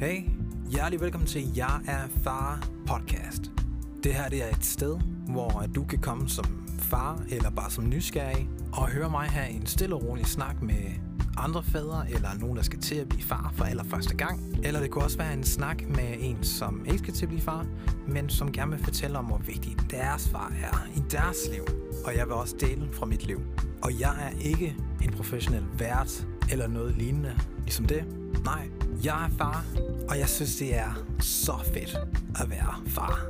Hey, hjertelig velkommen til Jeg er far podcast. Det her det er et sted, hvor du kan komme som far eller bare som nysgerrig og høre mig have en stille og rolig snak med andre fædre eller nogen, der skal til at blive far for allerførste gang. Eller det kunne også være en snak med en, som ikke skal til at blive far, men som gerne vil fortælle om, hvor vigtig deres far er i deres liv. Og jeg vil også dele fra mit liv. Og jeg er ikke en professionel vært eller noget lignende ligesom det. Nej, jeg er far, og jeg synes, det er så fedt at være far.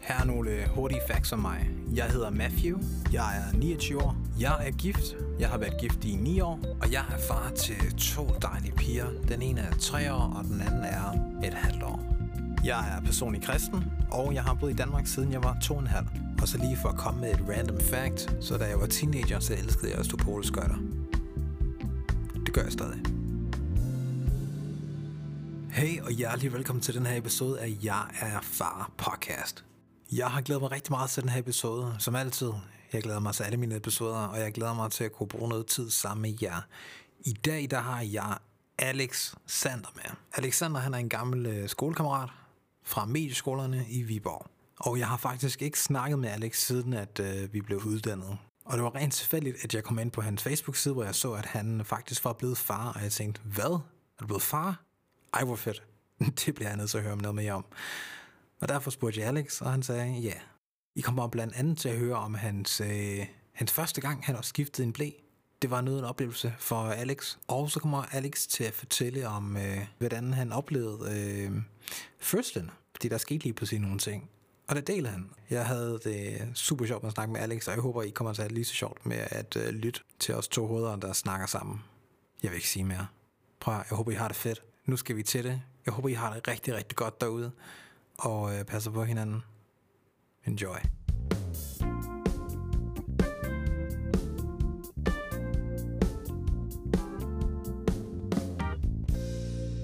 Her er nogle øh, hurtige facts om mig. Jeg hedder Matthew, jeg er 29 år, jeg er gift, jeg har været gift i 9 år, og jeg er far til to dejlige piger. Den ene er 3 år, og den anden er et halvt år. Jeg er personlig kristen, og jeg har boet i Danmark siden jeg var to og en halv. Og så lige for at komme med et random fact, så da jeg var teenager, så elskede jeg at stå poleskøjter. Det gør jeg stadig. Hey og hjertelig velkommen til den her episode af Jeg er far podcast. Jeg har glædet mig rigtig meget til den her episode, som altid. Jeg glæder mig til alle mine episoder, og jeg glæder mig til at kunne bruge noget tid sammen med jer. I dag der har jeg Alex Sander med. Alexander han er en gammel øh, skolekammerat fra medieskolerne i Viborg. Og jeg har faktisk ikke snakket med Alex siden, at øh, vi blev uddannet. Og det var rent tilfældigt, at jeg kom ind på hans Facebook-side, hvor jeg så, at han faktisk var blevet far, og jeg tænkte, hvad? Er du blevet far? Ej, hvor fedt. Det bliver jeg nødt til at høre noget mere om. Og derfor spurgte jeg Alex, og han sagde, ja. I kommer blandt andet til at høre om hans, øh, hans første gang, han har skiftet en blæ. Det var noget en oplevelse for Alex. Og så kommer Alex til at fortælle om, øh, hvordan han oplevede øh, fødslen. Fordi der skete lige pludselig nogle ting. Og det deler han. Jeg havde det super sjovt med at snakke med Alex, og jeg håber, I kommer til at have lige så sjovt med at øh, lytte til os to hoveder, der snakker sammen. Jeg vil ikke sige mere. Prøv at, jeg håber, I har det fedt. Nu skal vi til det. Jeg håber, I har det rigtig, rigtig godt derude. Og øh, passer på hinanden. Enjoy.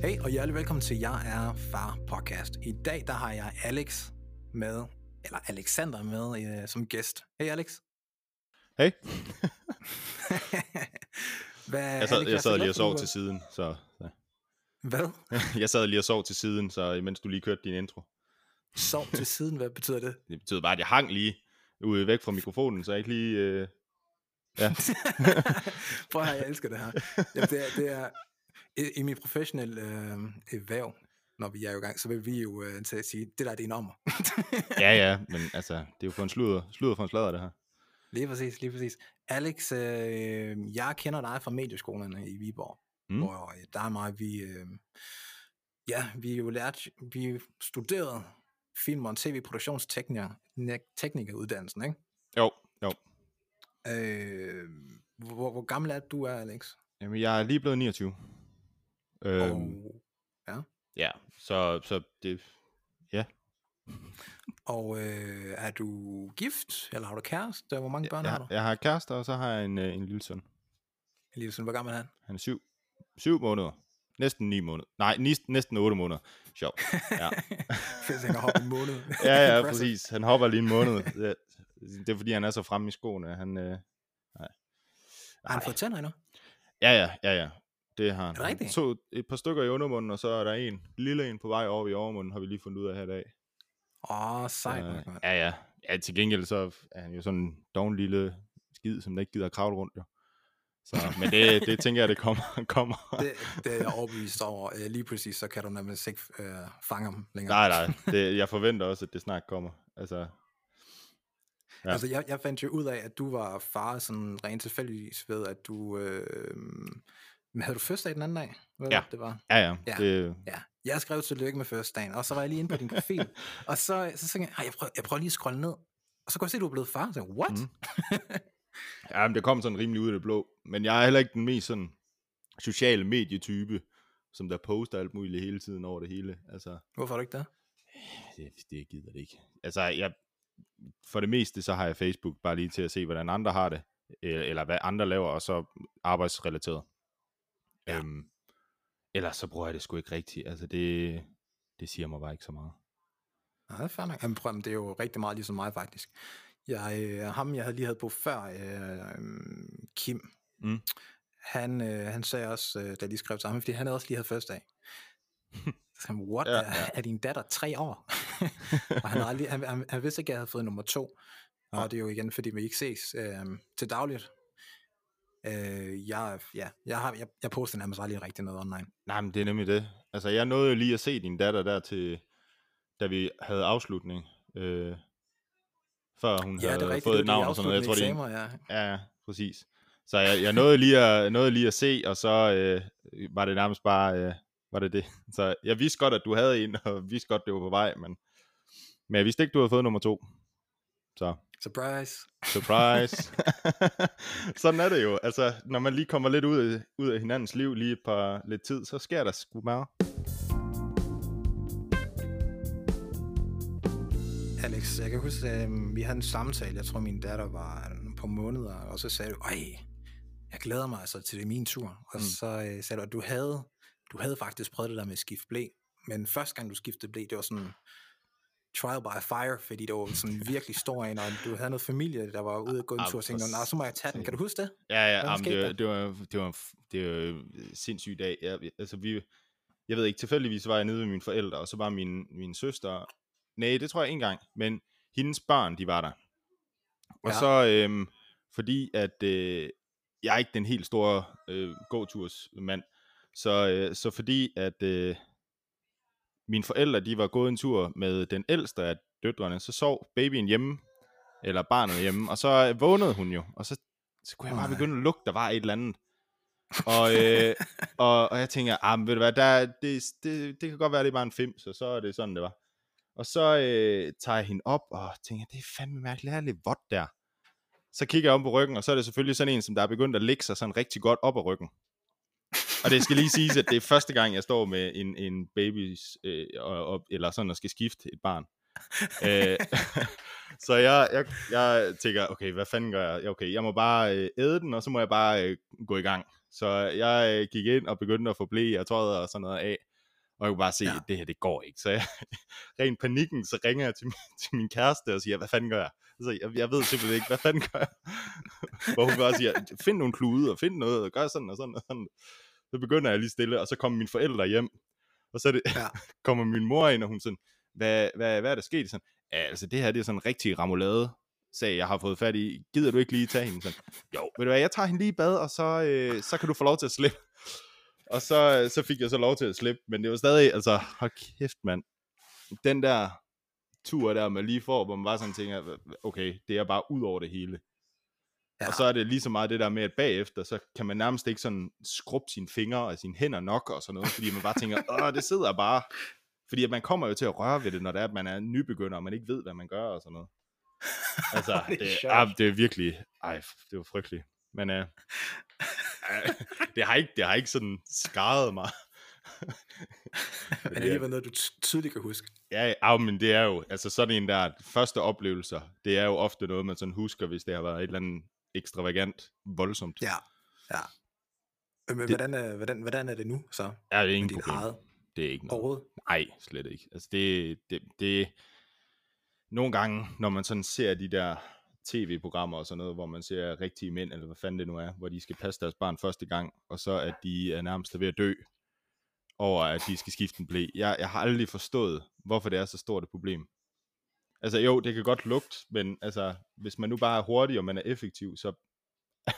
Hej og hjertelig velkommen til Jeg er far podcast. I dag der har jeg Alex med, eller Alexander med øh, som gæst. Hej Alex. Hey. Hvad, Jeg sad, Alex, jeg sad lige og sov til siden, så. Hvad? Jeg sad lige og sov til siden, så imens du lige kørte din intro. Sov til siden, hvad betyder det? Det betyder bare, at jeg hang lige ude væk fra mikrofonen, så jeg ikke lige... Øh... Ja. Prøv at jeg elsker det her. Jamen, det er, det er i, i mit professionelle øh, erhverv, når vi er jo i gang, så vil vi jo øh, til at sige, det der er din nummer. ja, ja, men altså, det er jo for en sludder, sludder for en sladder, det her. lige præcis, lige præcis. Alex, øh, jeg kender dig fra medieskolerne i Viborg, Mm. hvor øh, der er mig, vi, øh, ja, vi jo lært, vi studerede film- og tv-produktionstekniker, teknikeruddannelsen, ikke? Jo, jo. Øh, hvor, hvor gammel er du er, Alex? Jamen, jeg er lige blevet 29. Øhm, Og, ja. Ja, så, så det... Ja, Og øh, er du gift, eller har du kæreste? Hvor mange børn jeg, har du? jeg har kærester, og så har jeg en, øh, en lille søn. Lige sådan, hvor gammel er han? Han er syv, syv måneder. Næsten ni måneder. Nej, nis- næsten otte måneder. Sjov. Ja. Fedt, han kan hoppe en måned. ja, ja, præcis. Han hopper lige en måned. Det, det er fordi, han er så fremme i skoene. Han, øh, nej. Har han fået tænder endnu? Ja, ja, ja, ja. Det har han. det rigtigt? Så et par stykker i undermunden, og så er der en lille en på vej over i overmunden, har vi lige fundet ud af her i dag. Åh, oh, sejt. Øh, ja, ja. Ja, til gengæld så er han jo sådan en doven lille skid, som der ikke gider kravle rundt, jo. Så, men det, det tænker jeg, det kommer. kommer. Det, det er jeg overbevist over. Øh, lige præcis, så kan du nemlig ikke øh, fange ham længere. Nej, nej. Det, jeg forventer også, at det snart kommer. Altså, Ja. Altså, jeg, jeg fandt jo ud af, at du var far sådan rent tilfældigvis ved, at du... Øh, men havde du fødselsdag den anden dag? Hvad Ja. det, var? ja, ja. Ja. Det, Ja, jeg skrev tillykke med fødselsdagen, og så var jeg lige inde på din profil, og så, så tænkte jeg, "Ej, jeg prøver, jeg prøver lige at scrolle ned, og så kunne jeg se, at du er blevet far, så jeg, what? Mhm. Ja, men det kom sådan rimelig ud af det blå. Men jeg er heller ikke den mest sådan sociale medietype, som der poster alt muligt hele tiden over det hele. Altså, Hvorfor er du ikke det? det, det gider det ikke. Altså, jeg, for det meste, så har jeg Facebook bare lige til at se, hvordan andre har det, øh, eller hvad andre laver, og så arbejdsrelateret. Ja. Øhm, ellers så bruger jeg det sgu ikke rigtigt. Altså, det, det siger mig bare ikke så meget. Nej, det er fair nok. Jamen, prøv, det er jo rigtig meget ligesom mig, faktisk. Jeg, øh, ham, jeg havde lige havde på før, øh, Kim, Mm. han, øh, han sagde også, øh, da de skrev sammen, fordi han havde også lige havde fødselsdag. Så sagde han, what, Ja, ja, ja. Er, er din datter tre år? og han, aldrig, han, han, han vidste ikke, at jeg havde fået nummer to. Og det er jo igen, fordi vi ikke ses øh, til dagligt. Øh, jeg, ja, jeg, har, jeg, jeg poster nærmest aldrig rigtig noget online. Nej, men det er nemlig det. Altså, jeg nåede jo lige at se din datter der til, da vi havde afslutning. Øh, før hun Ja, havde rigtigt. fået et navn og sådan noget. Jeg tror, det er ja. Ja, præcis. Så jeg, jeg nåede, lige at, nåede lige at se, og så øh, var det nærmest bare, øh, var det det. Så jeg vidste godt, at du havde en, og vidste godt, det var på vej, men, men jeg vidste ikke, du havde fået nummer to. Så, Surprise. surprise. Sådan er det jo. Altså, når man lige kommer lidt ud af, ud af hinandens liv lige et par lidt tid, så sker der sgu meget. Alex, jeg kan huske, at øh, vi havde en samtale, jeg tror min datter var på måneder, og så sagde du, ej, jeg glæder mig altså til det er min tur. Og Mm. så øh, sagde du, at du havde, du havde faktisk prøvet det der med at skifte blæ, men første gang du skiftede blæ, det var sådan trial by fire, fordi det var sådan virkelig stor en, og du havde noget familie, der var ude at gå en Ah, tur, og tænkte, nej, så må jeg tage den. Kan du huske det? Ja, ja, jamen, det, var, det, var, det, var, det var en sindssyg dag. Jeg, altså, vi, jeg ved ikke, tilfældigvis var jeg nede ved mine forældre, og så var min, min søster, nej, det tror jeg ikke engang, men hendes børn, de var der. Og Ja. så, øhm, fordi at øh, jeg er ikke den helt store øh, gåtursmand, så, øh, så fordi at øh, mine forældre, de var gået en tur med den ældste af døtrene, så sov babyen hjemme, eller barnet hjemme, og så øh, vågnede hun jo, og så, så kunne jeg bare begynde at lugte, der var et eller andet. Og, øh, og, og jeg tænker, ah, men ved du hvad, der, det, det, det kan godt være, det er bare en fem, så så er det sådan, det var. Og så øh, tager jeg hende op, og tænker, det er fandme mærkeligt, det er lidt vådt der. Så kigger jeg om på ryggen, og så er det selvfølgelig sådan en, som der er begyndt at ligge sig sådan rigtig godt op ad ryggen. Og det skal lige siges, at det er første gang, jeg står med en, en baby, øh, og, og, eller sådan, og skal skifte et barn. øh, så jeg, jeg, jeg tænker, okay, hvad fanden gør jeg? Okay, jeg må bare øh, æde den, og så må jeg bare øh, gå i gang. Så jeg øh, gik ind og begyndte at få blæ og tøjet og sådan noget af. Og jeg kunne bare se, ja. At det her, det går ikke. Så jeg, rent panikken, så ringer jeg til, min- til min kæreste og siger, hvad fanden gør jeg? Så jeg, jeg ved simpelthen ikke, hvad fanden gør jeg? Hvor hun bare siger, find nogle klude og find noget, og gør sådan og sådan og sådan. Så begynder jeg lige stille, og så kommer mine forældre hjem. Og så det. Ja. kommer min mor ind, og hun sådan, hvad, hvad, hvad er der sket? Sådan, ja, altså det her, det er sådan en rigtig ramulade sag, jeg har fået fat i. Gider du ikke lige tage hende? Sådan, jo, ved du hvad, jeg tager hende lige i bad, og så, øh, så kan du få lov til at slippe. Og så, så fik jeg så lov til at slippe, men det var stadig, altså, hold kæft, mand. Den der tur der, man lige får, hvor man bare sådan tænker, okay, det er bare ud over det hele. Ja. Og så er det lige så meget det der med, at bagefter, så kan man nærmest ikke sådan skrubbe sine fingre og sine hænder nok og sådan noget, fordi man bare tænker, åh, det sidder bare. Fordi at man kommer jo til at røre ved det, når det er, at man er nybegynder, og man ikke ved, hvad man gør og sådan noget. Altså, Det er det, ah, det er virkelig, ej, det var frygteligt. Men øh, øh, det, har ikke, det har ikke sådan skaret mig. Men det er alligevel noget, du ty- tydeligt kan huske. Ja, ja, men det er jo, altså sådan en der første oplevelser, det er jo ofte noget, man sådan husker, hvis det har været et eller andet ekstravagant, voldsomt. Ja, ja. Men Det- hvordan, er, hvordan, hvordan er det nu så? Ja, det er ingen problem. eget Det er ikke noget. overhovedet? Nej, slet ikke. Altså det, det, det, nogle gange, når man sådan ser de der tv-programmer og sådan noget, hvor man ser rigtige mænd, eller hvad fanden det nu er, hvor de skal passe deres barn første gang, og så at de er nærmest ved at dø, over at de skal skifte en blæ. Jeg, jeg har aldrig forstået, hvorfor det er så stort et problem. Altså jo, det kan godt lugte, men altså, hvis man nu bare er hurtig, og man er effektiv, så...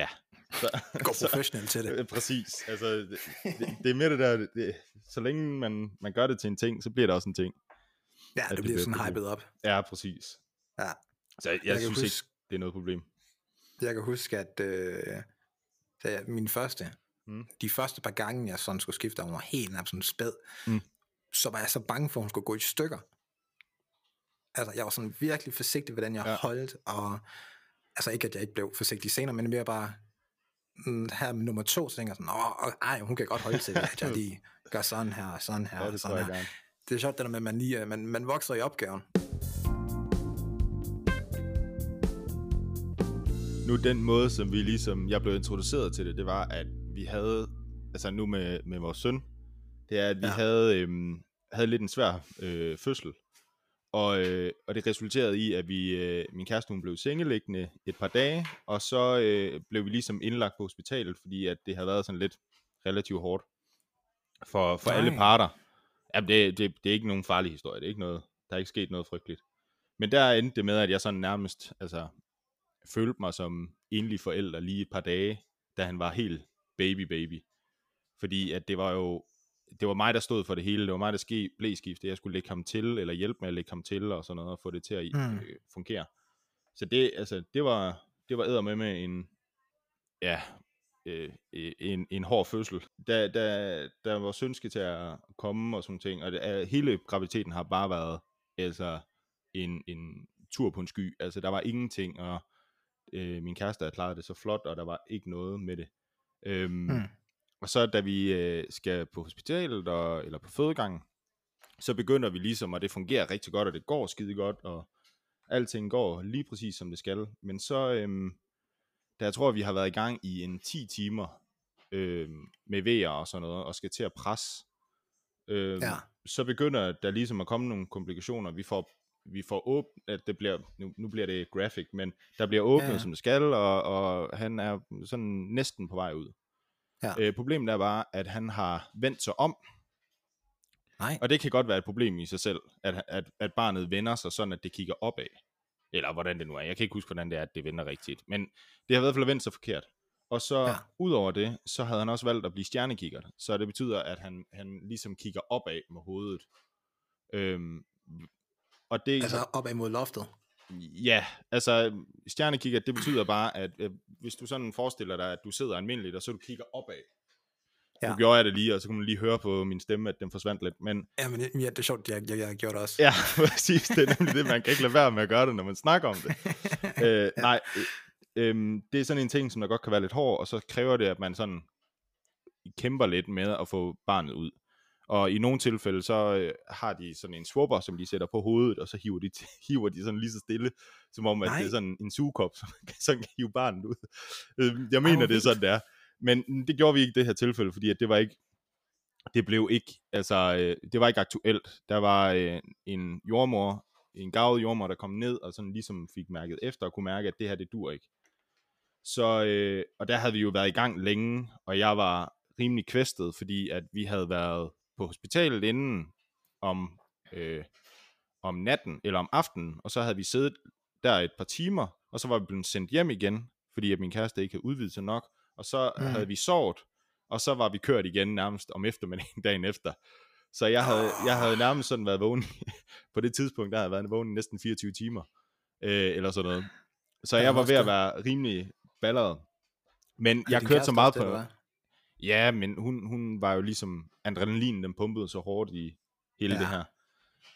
ja. Så, Gå professionelt til det. Øh, Præcis. Altså, det, det, det er mere det der, det, så længe man, man gør det til en ting, så bliver det også en ting. Ja, det det bliver sådan hypet op. Ja, præcis. Ja. Så jeg, jeg, Jeg synes huske- ikke, det er noget problem. Jeg kan huske, at øh, da jeg, min første, Mm. de første par gange, jeg sådan skulle skifte, og hun var helt nærmest sådan spæd, Mm. så var jeg så bange for, at hun skulle gå i stykker. Altså, jeg var sådan virkelig forsigtig, hvordan jeg Ja. holdt, og altså ikke, at jeg ikke blev forsigtig senere, men mere bare, mm, her med nummer to, så tænker jeg sådan, åh, ej, hun kan godt holde til det, at jeg lige gør sådan her, og sådan her, Ja, og det sådan her. Det er sjovt, det der med, at man, lige, øh, man, man vokser i opgaven. Nu den måde, som vi ligesom, jeg blev introduceret til det, det var, at vi havde, altså nu med, med vores søn, det er, at vi ja. Havde, øhm, havde lidt en svær øh, fødsel. Og, øh, og det resulterede i, at vi, øh, min kæreste hun blev sengeliggende et par dage, og så øh, blev vi ligesom indlagt på hospitalet, fordi at det havde været sådan lidt relativt hårdt for, for alle parter. Jamen, det, det, det er ikke nogen farlig historie. Det er ikke noget, der er ikke sket noget frygteligt. Men der endte det med, at jeg sådan nærmest altså, følte mig som enlig forælder lige et par dage, da han var helt baby baby. Fordi at det var jo, det var mig, der stod for det hele. Det var mig, der ske, blev skiftet. Jeg skulle lægge ham til, eller hjælpe med at lægge ham til, og sådan noget, og få det til at mm. øh, fungere. Så det, altså, det var, det var med med en, ja, øh, en, en hård fødsel. Da, da, da vores søn skal til at komme og sådan ting, og det, hele graviditeten har bare været altså en, en tur på en sky. Altså der var ingenting, og øh, min kæreste havde klaret det så flot, og der var ikke noget med det. Øhm, mm. Og så da vi øh, skal på hospitalet, og, eller på fødegangen, så begynder vi ligesom, og det fungerer rigtig godt, og det går skide godt, og alting går lige præcis som det skal. Men så, øhm, da jeg tror, vi har været i gang i en 10 timer øh, med V'er og sådan noget, og skal til at presse, øh, ja. så begynder der ligesom at komme nogle komplikationer. Vi får vi får åbnet, at det bliver, nu, nu bliver det graphic, men der bliver åbnet, ja. som det skal, og, og han er sådan næsten på vej ud. Ja. Øh, problemet er bare, at han har vendt sig om, Nej. og det kan godt være et problem i sig selv, at, at, at barnet vender sig sådan, at det kigger opad. Eller hvordan det nu er. Jeg kan ikke huske, hvordan det er, at det vender rigtigt. Men det har i hvert fald vendt sig forkert. Og så ja. udover det, så havde han også valgt at blive stjernekigger. Så det betyder, at han, han ligesom kigger opad med hovedet. Øhm, og det, altså opad mod loftet? Ja, altså stjernekigger, det betyder bare, at øh, hvis du sådan forestiller dig, at du sidder almindeligt, og så du kigger opad, Ja. Nu gjorde jeg det lige, og så kunne man lige høre på min stemme, at den forsvandt lidt. Men... Ja, men ja, det er sjovt, jeg, jeg, jeg gjorde det også. Ja, præcis. Det er nemlig det, man kan ikke lade være med at gøre det, når man snakker om det. øh. Nej, øh, øh, det er sådan en ting, som der godt kan være lidt hård, og så kræver det, at man sådan kæmper lidt med at få barnet ud. Og i nogle tilfælde, så øh, har de sådan en swapper, som de sætter på hovedet, og så hiver de, hiver de sådan lige så stille, som om, at Nej. det er sådan en sugekop, som kan sådan hive barnet ud. Øh, jeg mener, Ej, det er sådan, det er. Men det gjorde vi ikke i det her tilfælde, fordi at det var ikke, det blev ikke, altså, øh, det var ikke aktuelt. Der var øh, en jordmor, en gavet jordmor, der kom ned, og sådan ligesom fik mærket efter, og kunne mærke, at det her, det dur ikke. Så, øh, og der havde vi jo været i gang længe, og jeg var rimelig kvæstet, fordi at vi havde været på hospitalet inden om, øh, om natten, eller om aftenen, og så havde vi siddet der et par timer, og så var vi blevet sendt hjem igen, fordi at min kæreste ikke havde udvidet sig nok, og så mm. havde vi sovet, og så var vi kørt igen nærmest om eftermiddagen dagen efter. Så jeg havde, jeg havde nærmest sådan været vågen, på det tidspunkt, der havde jeg været vågen næsten 24 timer, øh, eller sådan noget. Så jeg var ved at være rimelig balleret. Men jeg kørte så meget på... Ja, men hun, hun var jo ligesom, adrenalin, den pumpede så hårdt i hele ja. det her.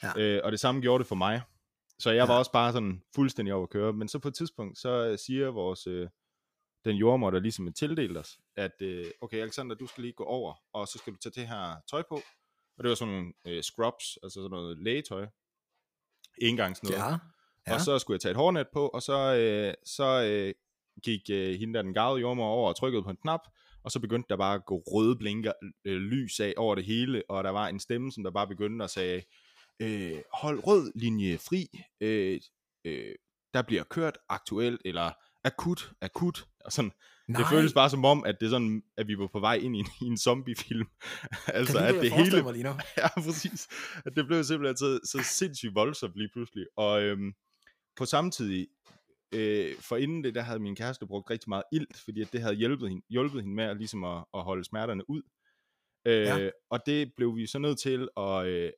Ja. Øh, og det samme gjorde det for mig. Så jeg ja. var også bare sådan fuldstændig over at køre. Men så på et tidspunkt, så øh, siger vores, øh, den jordmor, der ligesom er tildelt os, at øh, okay Alexander, du skal lige gå over, og så skal du tage det her tøj på. Og det var sådan nogle øh, scrubs, altså sådan noget lægetøj. Engangs noget. Ja. Ja. Og så skulle jeg tage et hårnet på, og så, øh, så øh, gik øh, hende der den gavede jordmor over og trykkede på en knap, og så begyndte der bare at gå røde blinker øh, lys af over det hele, og der var en stemme, som der bare begyndte at sige, øh, hold rød linje fri, øh, øh, der bliver kørt aktuelt, eller akut, akut, og sådan, Nej. det føles bare som om, at det er sådan, at vi var på vej ind i en, i en zombiefilm. altså, at det hele... Mig lige nu. ja, præcis. At det blev simpelthen så, så sindssygt voldsomt lige pludselig. Og øhm, på samtidig, øh, for inden det, der havde min kæreste brugt rigtig meget ilt, fordi at det havde hjulpet hende, hjulpet hende med at, ligesom at, at holde smerterne ud. Øh, ja. Og det blev vi så nødt til at, øh,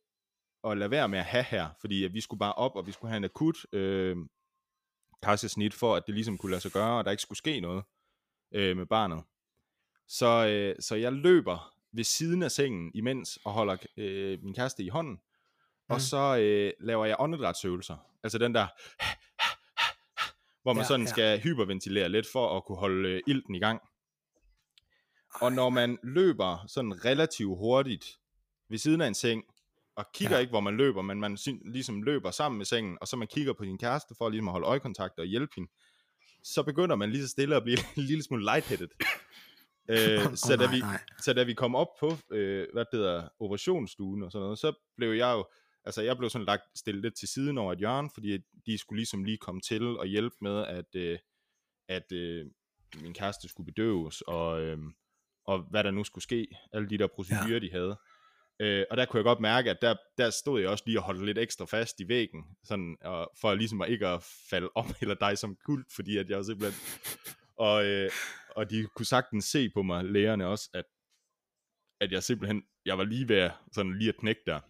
at lade være med at have her, fordi at vi skulle bare op, og vi skulle have en akut øh, karsesnit, for at det ligesom kunne lade sig gøre, og der ikke skulle ske noget øh, med barnet. Så, øh, så jeg løber ved siden af sengen imens, og holder øh, min kæreste i hånden, mm. og så øh, laver jeg åndedrætsøvelser. Altså den der, hvor man ja, sådan ja. skal hyperventilere lidt for at kunne holde øh, ilten i gang. Og når man løber sådan relativt hurtigt ved siden af en seng, og kigger ja. ikke, hvor man løber, men man ligesom løber sammen med sengen, og så man kigger på sin kæreste for ligesom at holde øjekontakt og hjælpe hende, så begynder man lige så stille at blive en lille smule lightheaded. øh, oh, så, da nej, vi, nej. så da vi kom op på, øh, hvad det hedder, operationsstuen og sådan noget, så blev jeg jo, altså jeg blev sådan lagt stillet lidt til siden over et hjørne, fordi de skulle ligesom lige komme til og hjælpe med, at, øh, at øh, min kæreste skulle bedøves, og, øh, og hvad der nu skulle ske, alle de der procedurer, ja. de havde. Øh, og der kunne jeg godt mærke, at der, der stod jeg også lige og holdt lidt ekstra fast i væggen, sådan, og, for ligesom at ikke at falde om eller dig som kult, fordi at jeg var simpelthen... Og, øh, og de kunne sagtens se på mig, lærerne også, at, at jeg simpelthen, jeg var lige ved sådan lige at knække der.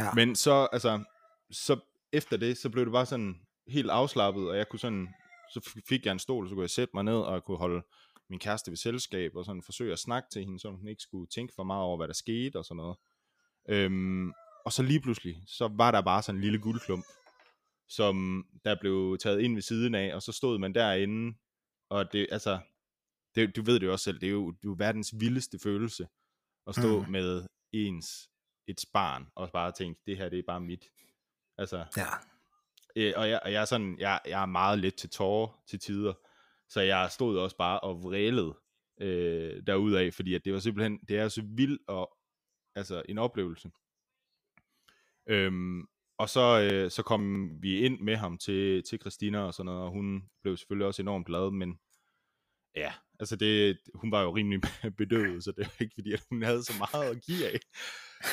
Ja. Men så, altså, så efter det, så blev det bare sådan helt afslappet, og jeg kunne sådan, så fik jeg en stol, så kunne jeg sætte mig ned, og jeg kunne holde min kæreste ved selskab, og sådan forsøge at snakke til hende, så hun ikke skulle tænke for meget over, hvad der skete, og sådan noget. Øhm, og så lige pludselig, så var der bare sådan en lille guldklump, som der blev taget ind ved siden af, og så stod man derinde, og det, altså, det, du ved det jo også selv, det er jo, det er jo verdens vildeste følelse, at stå mm. med ens, et barn, og bare tænke, det her, det er bare mit. Altså, Ja. Øh, og, jeg, og jeg er sådan, jeg, jeg er meget let til tårer til tider, så jeg stod også bare og vrælede øh, derudaf, fordi at det var simpelthen, det er så vildt og altså en oplevelse. Øhm, og så, øh, så kom vi ind med ham til, til Christina og sådan noget, og hun blev selvfølgelig også enormt glad, men ja, altså det, hun var jo rimelig bedøvet, så det var ikke fordi, at hun havde så meget at give af.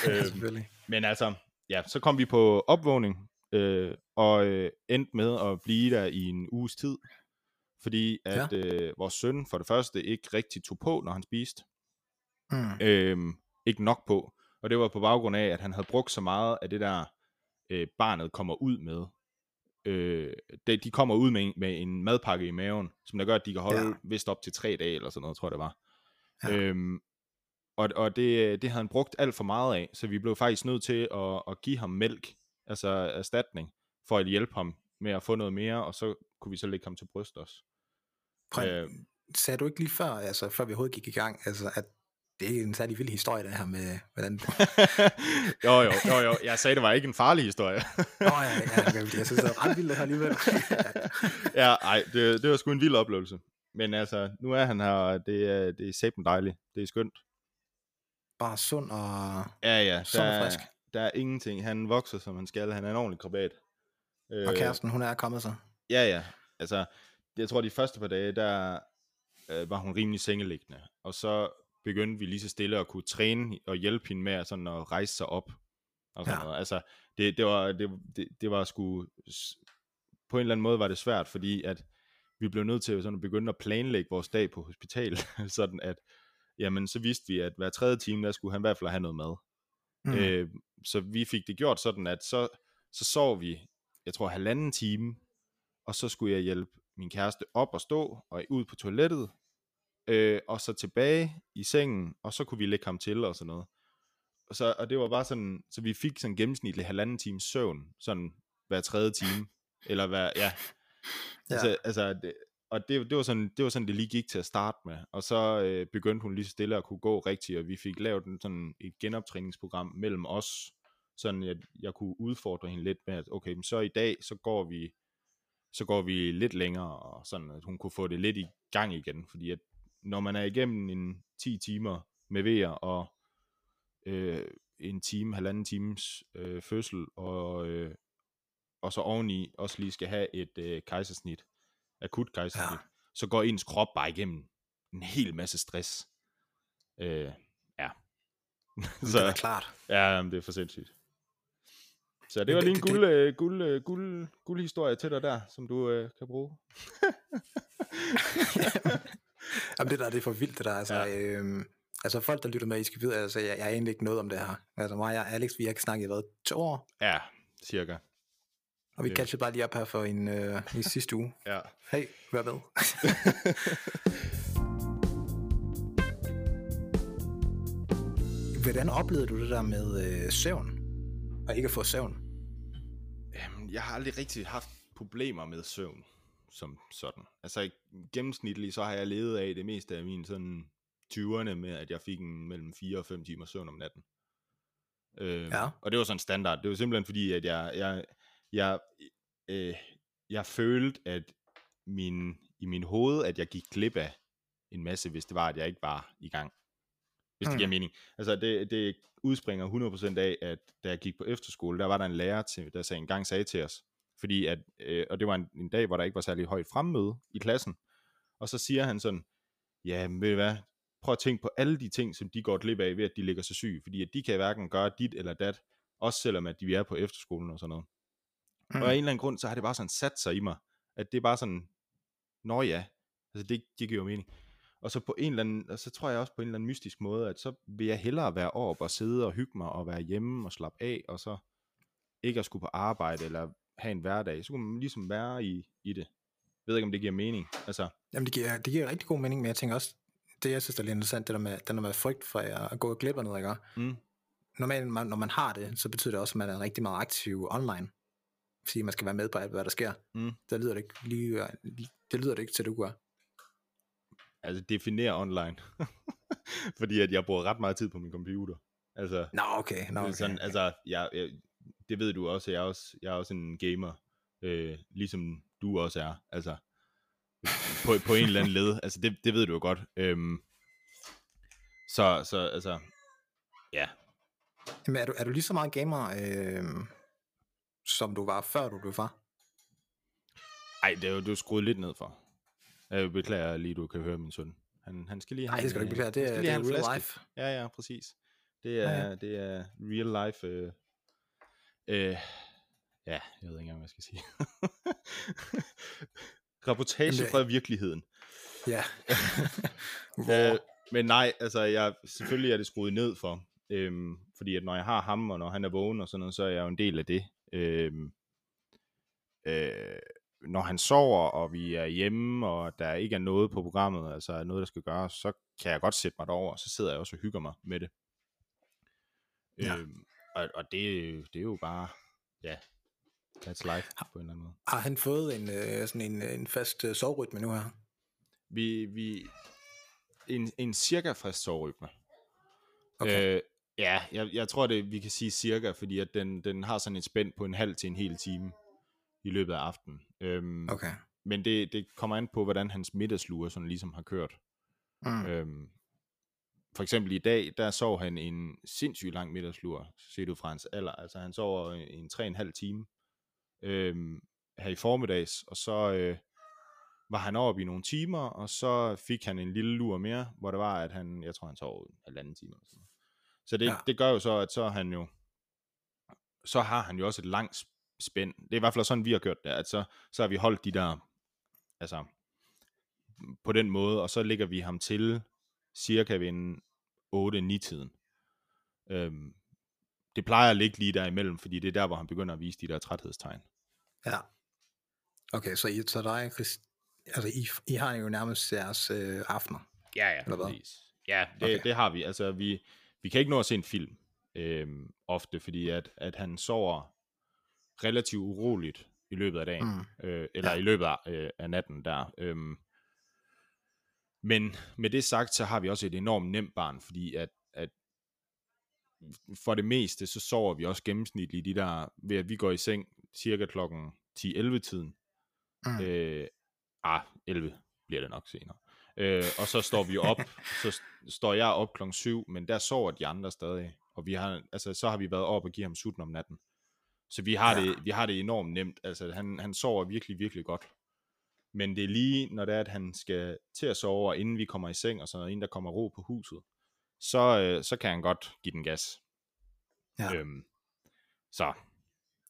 selvfølgelig. Men altså, ja, så kom vi på opvågning, øh, og øh, endte med at blive der i en uges tid, fordi at ja. øh, vores søn for det første ikke rigtig tog på, når han spiste. Mm. Øh, ikke nok på. Og det var på baggrund af, at han havde brugt så meget af det der, øh, barnet kommer ud med. Øh, det, de kommer ud med en, med en madpakke i maven, som der gør, at de kan holde. Ja. vist op til tre dage, eller sådan noget, tror jeg det var. Ja. Øhm, og og det, det havde han brugt alt for meget af, så vi blev faktisk nødt til at, at give ham mælk, altså erstatning, for at hjælpe ham med at få noget mere, og så kunne vi så lægge ham til bryst også. Prøv, Øh. sagde du ikke lige før, altså før vi overhovedet gik i gang, altså at det er en særlig vild historie, det her med, hvordan... jo, jo, jo, jo, jeg sagde, det var ikke en farlig historie. Nå ja, ja, jeg, jeg synes, det er ret vildt det her alligevel. ja, ej, det, det var sgu en vild oplevelse. Men altså, nu er han her, og det er, det er sæben dejligt. Det er skønt. Bare sund og... Ja, ja, Sund der, og frisk. der er ingenting. Han vokser, som han skal. Han er en ordentlig krabat. Øh, Og kæresten, hun er kommet så. Ja, ja. Altså, jeg tror, de første par dage, der øh, var hun rimelig sengeliggende. Og så begyndte vi lige så stille at kunne træne og hjælpe hende med at, sådan at rejse sig op. Og sådan Ja. noget. Altså, det, det, var, det, det, det var sgu... På en eller anden måde var det svært, fordi at vi blev nødt til sådan at begynde at planlægge vores dag på hospital, sådan at, jamen, så vidste vi, at hver tredje time, der skulle han i hvert fald have noget mad. Mm. Øh, så vi fik det gjort sådan, at så, så sov vi, jeg tror, halvanden time, og så skulle jeg hjælpe min kæreste op og stå, og ud på toilettet, øh, og så tilbage i sengen, og så kunne vi lægge ham til og sådan noget. Og, så, og det var bare sådan, så vi fik sådan gennemsnitlig halvanden time søvn, sådan hver tredje time, eller hver, ja. Ja. Altså, altså det, og det, det, var sådan, det var sådan, det lige gik til at starte med. Og så øh, begyndte hun lige så stille at kunne gå rigtigt, og vi fik lavet sådan et genoptræningsprogram mellem os, sådan at jeg kunne udfordre hende lidt med, at okay, men så i dag, så går vi så går vi lidt længere, og sådan at hun kunne få det lidt i gang igen, fordi at når man er igennem en 10 timer med vejer, og øh, en time, halvanden times øh, fødsel, og, øh, og så oveni også lige skal have et øh, kejsersnit, akut kejsersnit, Ja. så går ens krop bare igennem en hel masse stress. Øh, ja. Så... Det er klart. Ja, det er for sindssygt. Så det Men var lige en guld, øh, guld, øh, guld, guld historie til dig der, som du øh, kan bruge. Jamen det der, det er for vildt det der. Altså, Ja. øhm, altså folk, der lytter med, I skal vide, altså jeg, jeg er egentlig ikke noget om det her. Altså mig og Alex, vi har ikke snakket i hvad, to år, Ja, cirka. og vi Det- catchede bare lige op her for en øh, i sidste uge. Ja. Hey, vær med. Hvordan oplevede du det der med øh, søvn? Og ikke at få søvn? Jamen, jeg har aldrig rigtig haft problemer med søvn som sådan. Altså gennemsnitligt, så har jeg levet af det meste af min sådan 20'erne med, at jeg fik en mellem 4 og 5 timer søvn om natten. Øh, Ja. Og det var sådan standard. Det var simpelthen fordi, at jeg, jeg, jeg, øh, jeg følte, at min, i min hoved, at jeg gik glip af en masse, hvis det var, at jeg ikke var i gang. Hvis det giver mening. Altså det, det udspringer 100% af, at da jeg gik på efterskole, der var der en lærer, til, der sagde, en gang sagde til os, fordi at, øh, og det var en, en dag, hvor der ikke var særlig højt fremmøde i klassen, og så siger han sådan, ja, ved hvad, prøv at tænke på alle de ting, som de går glip af ved, at de ligger så syge, fordi at de kan hverken gøre dit eller dat, også selvom at de er på efterskolen og sådan noget. Mm. Og af en eller anden grund, så har det bare sådan sat sig i mig, at det er bare sådan, nå ja, altså det, det giver jo mening. Og så på en eller anden, og så tror jeg også på en eller anden mystisk måde, at så vil jeg hellere være op og sidde og hygge mig og være hjemme og slappe af, og så ikke at skulle på arbejde eller have en hverdag. Så kunne man ligesom være i, i det. Jeg ved ikke, om det giver mening. Altså, Jamen, det giver, det giver rigtig god mening, men jeg tænker også, det jeg synes er lidt interessant, det der med, den der med frygt for at gå og glip af noget, ikke? mm, Normalt, man- når man har det, så betyder det også, at man er rigtig meget aktiv online. Fordi man skal være med på alt, hvad der sker. mm. Det lyder det ikke lige, det lyder det ikke til, du gør. altså definere online. Fordi at jeg bruger ret meget tid på min computer. Altså, Nå, okay. Nå, okay. sådan, altså jeg, jeg, det ved du også, jeg er også, jeg er også en gamer, øh, ligesom du også er, altså på, på en eller anden led, altså det, det ved du jo godt. Øhm, så, så altså, ja, Jamen, er, du, er du lige så meget gamer, øh, som du var, før du blev far? ej, det er jo du er skruet lidt ned for. Jeg beklager lige, du kan høre min søn. Han, han skal lige Nej, det skal du ikke beklage. Det er, det er real flaske. life. Ja, ja, præcis. Det Ja, er, ja. det er real life. Øh, øh, ja, jeg ved ikke engang, hvad jeg skal sige. Reportage Jamen, det- fra virkeligheden. Ja. Øh, men nej, altså jeg, selvfølgelig er det skruet ned for. Øhm, fordi at når jeg har ham, og når han er vågen og sådan noget, så er jeg jo en del af det. Øhm, øh, når han sover, og vi er hjemme, og der ikke er noget på programmet, altså noget, der skal gøres, så kan jeg godt sætte mig derover, og så sidder jeg også og hygger mig med det. Ja. Øhm, og, og det, det er jo bare, ja, that's life på en eller anden måde. Har han fået en, øh, sådan en, en fast øh, sovrytme nu her? Vi, vi, en, en cirka frisk sovrytme. Okay. Øh, ja, jeg, jeg tror det, vi kan sige cirka, fordi at den, den har sådan et spænd på en halv til en hel time i løbet af aftenen. Øhm, Okay. Men det, det kommer an på, hvordan hans middagslure sådan ligesom har kørt. Mm. Øhm, for eksempel i dag, der sov han en sindssygt lang middagslur, set ud fra hans alder. Altså han sover i en 3,5 time øhm, her i formiddags, og så øh, var han oppe i nogle timer, og så fik han en lille lur mere, hvor det var, at han, jeg tror han sov en halvanden time. Eller sådan. Så det, Ja. det gør jo så, at så han jo, så har han jo også et langt spænd. Det er i hvert fald sådan, vi har gjort det, at så, så har vi holdt de der, altså, på den måde, og så ligger vi ham til cirka ved en 8-9 tiden. Øhm, det plejer at ligge lige derimellem, fordi det er der, hvor han begynder at vise de der træthedstegn. Ja. Okay, så, I, så dig, Chris, altså I, I har jo nærmest jeres øh, aftener. Ja, ja, Eller hvad? præcis. Ja, det, Okay. det har vi. Altså, vi, vi kan ikke nå at se en film øhm, ofte, fordi at, at han sover relativt uroligt i løbet af dagen, Mm. øh, eller Ja. i løbet af, øh, af natten der. Øhm, men med det sagt, så har vi også et enormt nemt barn, fordi at, at for det meste, så sover vi også gennemsnitligt de der, ved at vi går i seng cirka klokken 10-11 tiden. Mm. Øh, ah, 11 bliver det nok senere. Øh, og så står vi op, så st- står jeg op klokken 7, men der sover de andre stadig. Og vi har, altså, så har vi været op og give ham sutten om natten. Så vi har, ja. det, vi har det enormt nemt. Altså, han, han sover virkelig, virkelig godt. Men det er lige, når det er, at han skal til at sove, og inden vi kommer i seng, og sådan noget, inden der kommer ro på huset, så, øh, så kan han godt give den gas. Ja. Øhm, så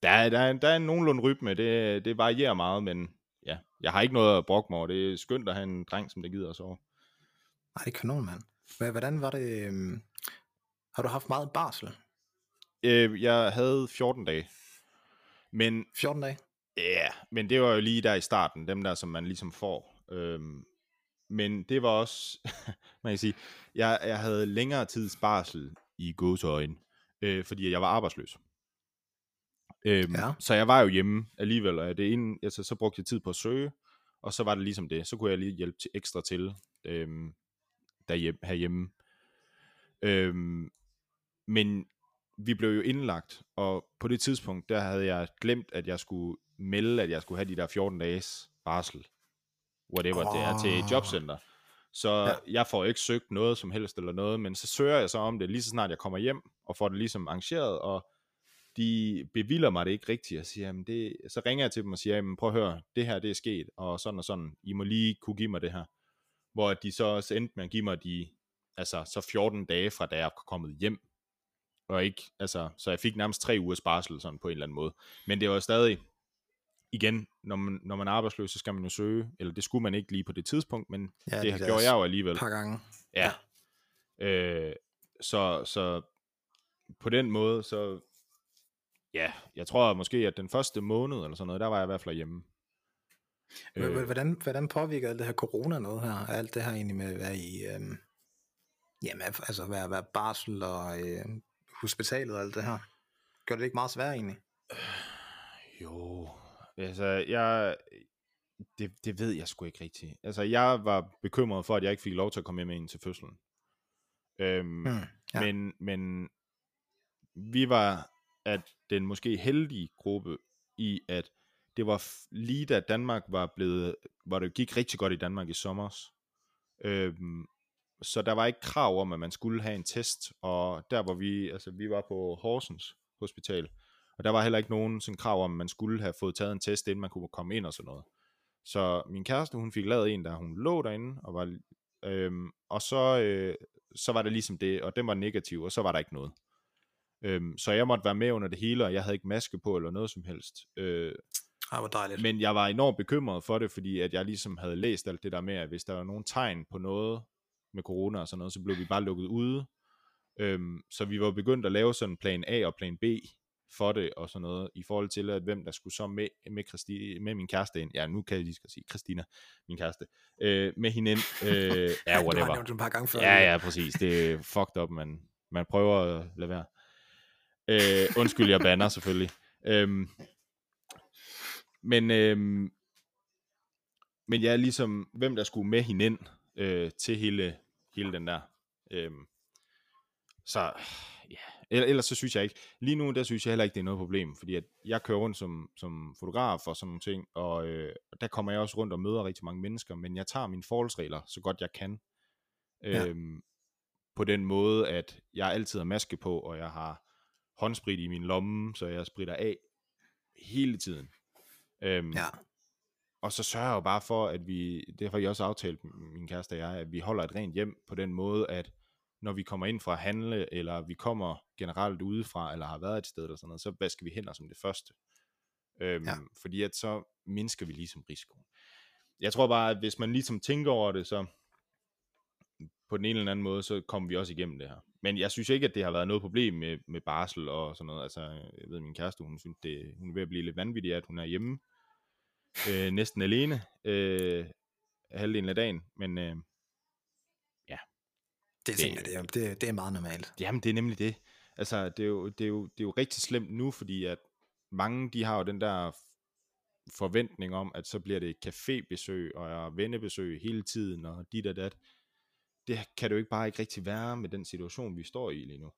der er, der, er, der er en nogenlunde rytme. Det, det varierer meget, men ja, jeg har ikke noget at brokke mig over. Det er skønt at have en dreng, som der gider at sove. Nej, det er kanon, mand. Hvordan var det... øhm, har du haft meget barsel? Øh, jeg havde 14 dage. Men 14 dage? Ja, yeah, men det var jo lige der i starten, dem der, som man ligesom får. Øhm, men det var også, man kan sige, jeg, jeg havde længere tids barsel i gåseøjne, øh, fordi jeg var arbejdsløs. Øhm, Ja. Så jeg var jo hjemme alligevel, og det ene, altså, så brugte jeg tid på at søge, og så var det ligesom det. Så kunne jeg lige hjælpe til ekstra til øhm, derhjemme, herhjemme. Øhm, men vi blev jo indlagt, og på det tidspunkt, der havde jeg glemt, at jeg skulle melde, at jeg skulle have de der 14 dages barsel. Whatever oh. det er til et jobcenter. Så Ja. jeg får ikke søgt noget som helst eller noget, men så søger jeg så om det lige så snart jeg kommer hjem, og får det ligesom arrangeret, og de bevilder mig det ikke rigtigt, og siger, jamen det, så ringer jeg til dem og siger, jamen prøv at høre, det her det er sket, og sådan og sådan, I må lige kunne give mig det her. Hvor de så også endte med at give mig de altså så 14 dage fra da jeg er kommet hjem, og ikke, altså, så jeg fik nærmest tre ugers barsel sådan på en eller anden måde. Men det var stadig, igen, når man, når man er arbejdsløs, så skal man jo søge, eller det skulle man ikke lige på det tidspunkt, men Ja, ja, det det, gjorde jeg jo alligevel. Et par gange. Ja. Øh, så, så på den måde, så ja, jeg tror måske, at den første måned eller sådan noget, der var jeg i hvert fald hjemme. Øh. Hvordan, hvordan påvirker alt det her corona noget her? Alt det her egentlig med at være i, øhm, jamen, altså være, være barsel og øh, hospitalet og alt det her? Gør det ikke meget svært egentlig? Jo, altså jeg, det, det ved jeg sgu ikke rigtigt. Altså jeg var bekymret for, at jeg ikke fik lov til at komme med ind til fødslen. Øhm, Hmm, ja. men, men vi var at den måske heldige gruppe i, at det var lige da Danmark var blevet, hvor det gik rigtig godt i Danmark i sommer. Øhm, så der var ikke krav om, at man skulle have en test, og der hvor vi, altså vi var på Horsens Hospital, og der var heller ikke nogen sådan krav om, at man skulle have fået taget en test, inden man kunne komme ind og sådan noget. Så min kæreste, hun fik lavet en, der hun lå derinde, og, var, øhm, og så, øh, så var det ligesom det, og den var negativ, og så var der ikke noget. Øhm, så jeg måtte være med under det hele, og jeg havde ikke maske på eller noget som helst. Øh, Ej, hvor dejligt. men jeg var enormt bekymret for det, fordi at jeg ligesom havde læst alt det der med, at hvis der var nogen tegn på noget med corona og sådan noget, så blev vi bare lukket ude. Øhm, så vi var begyndt at lave sådan plan A og plan B for det og sådan noget, i forhold til, at hvem der skulle så med, med, Christi, med min kæreste ind. Ja, nu kan jeg lige skal sige, Christina, min kæreste, øh, med hende ind. Øh, ja, Du har whatever. nævnt par gange før. Ja, ja, præcis. Det er fucked up, man, man prøver at lade være. Øh, undskyld, jeg banner selvfølgelig. Øhm, men, øhm, men jeg er ligesom, hvem der skulle med hende ind øh, til hele, hele den der. Øhm, så ja, Ell- ellers så synes jeg ikke, lige nu der synes jeg heller ikke, det er noget problem, fordi at jeg kører rundt som, som fotograf og sådan nogle ting, og øh, der kommer jeg også rundt og møder rigtig mange mennesker, men jeg tager mine forholdsregler så godt jeg kan. Ja. Øhm, på den måde, at jeg altid har maske på, og jeg har håndsprit i min lomme, så jeg spritter af hele tiden. Øhm, Ja. Og så sørger jeg jo bare for, at vi, det har jeg også aftalt, min kæreste og jeg, at vi holder et rent hjem på den måde, at når vi kommer ind fra at handle, eller vi kommer generelt udefra, eller har været et sted, eller sådan noget, så vasker vi hænder som det første. Øhm, Ja. Fordi at så mindsker vi ligesom risikoen. Jeg tror bare, at hvis man ligesom tænker over det, så på den ene eller anden måde, så kommer vi også igennem det her. Men jeg synes ikke, at det har været noget problem med, med barsel og sådan noget. Altså, jeg ved, min kæreste, hun synes, det, hun er ved at blive lidt vanvittig, at hun er hjemme øh, næsten alene øh, halvdelen af dagen. Men øh, Det, tænker jeg, det, er, det, det er meget normalt. jamen, det er nemlig det. Altså, det er, jo, det, er jo, det er jo rigtig slemt nu, fordi at mange, de har jo den der forventning om, at så bliver det et cafébesøg og vennebesøg hele tiden, og dit og dat. Det kan det jo ikke bare ikke rigtig være med den situation, vi står i lige nu.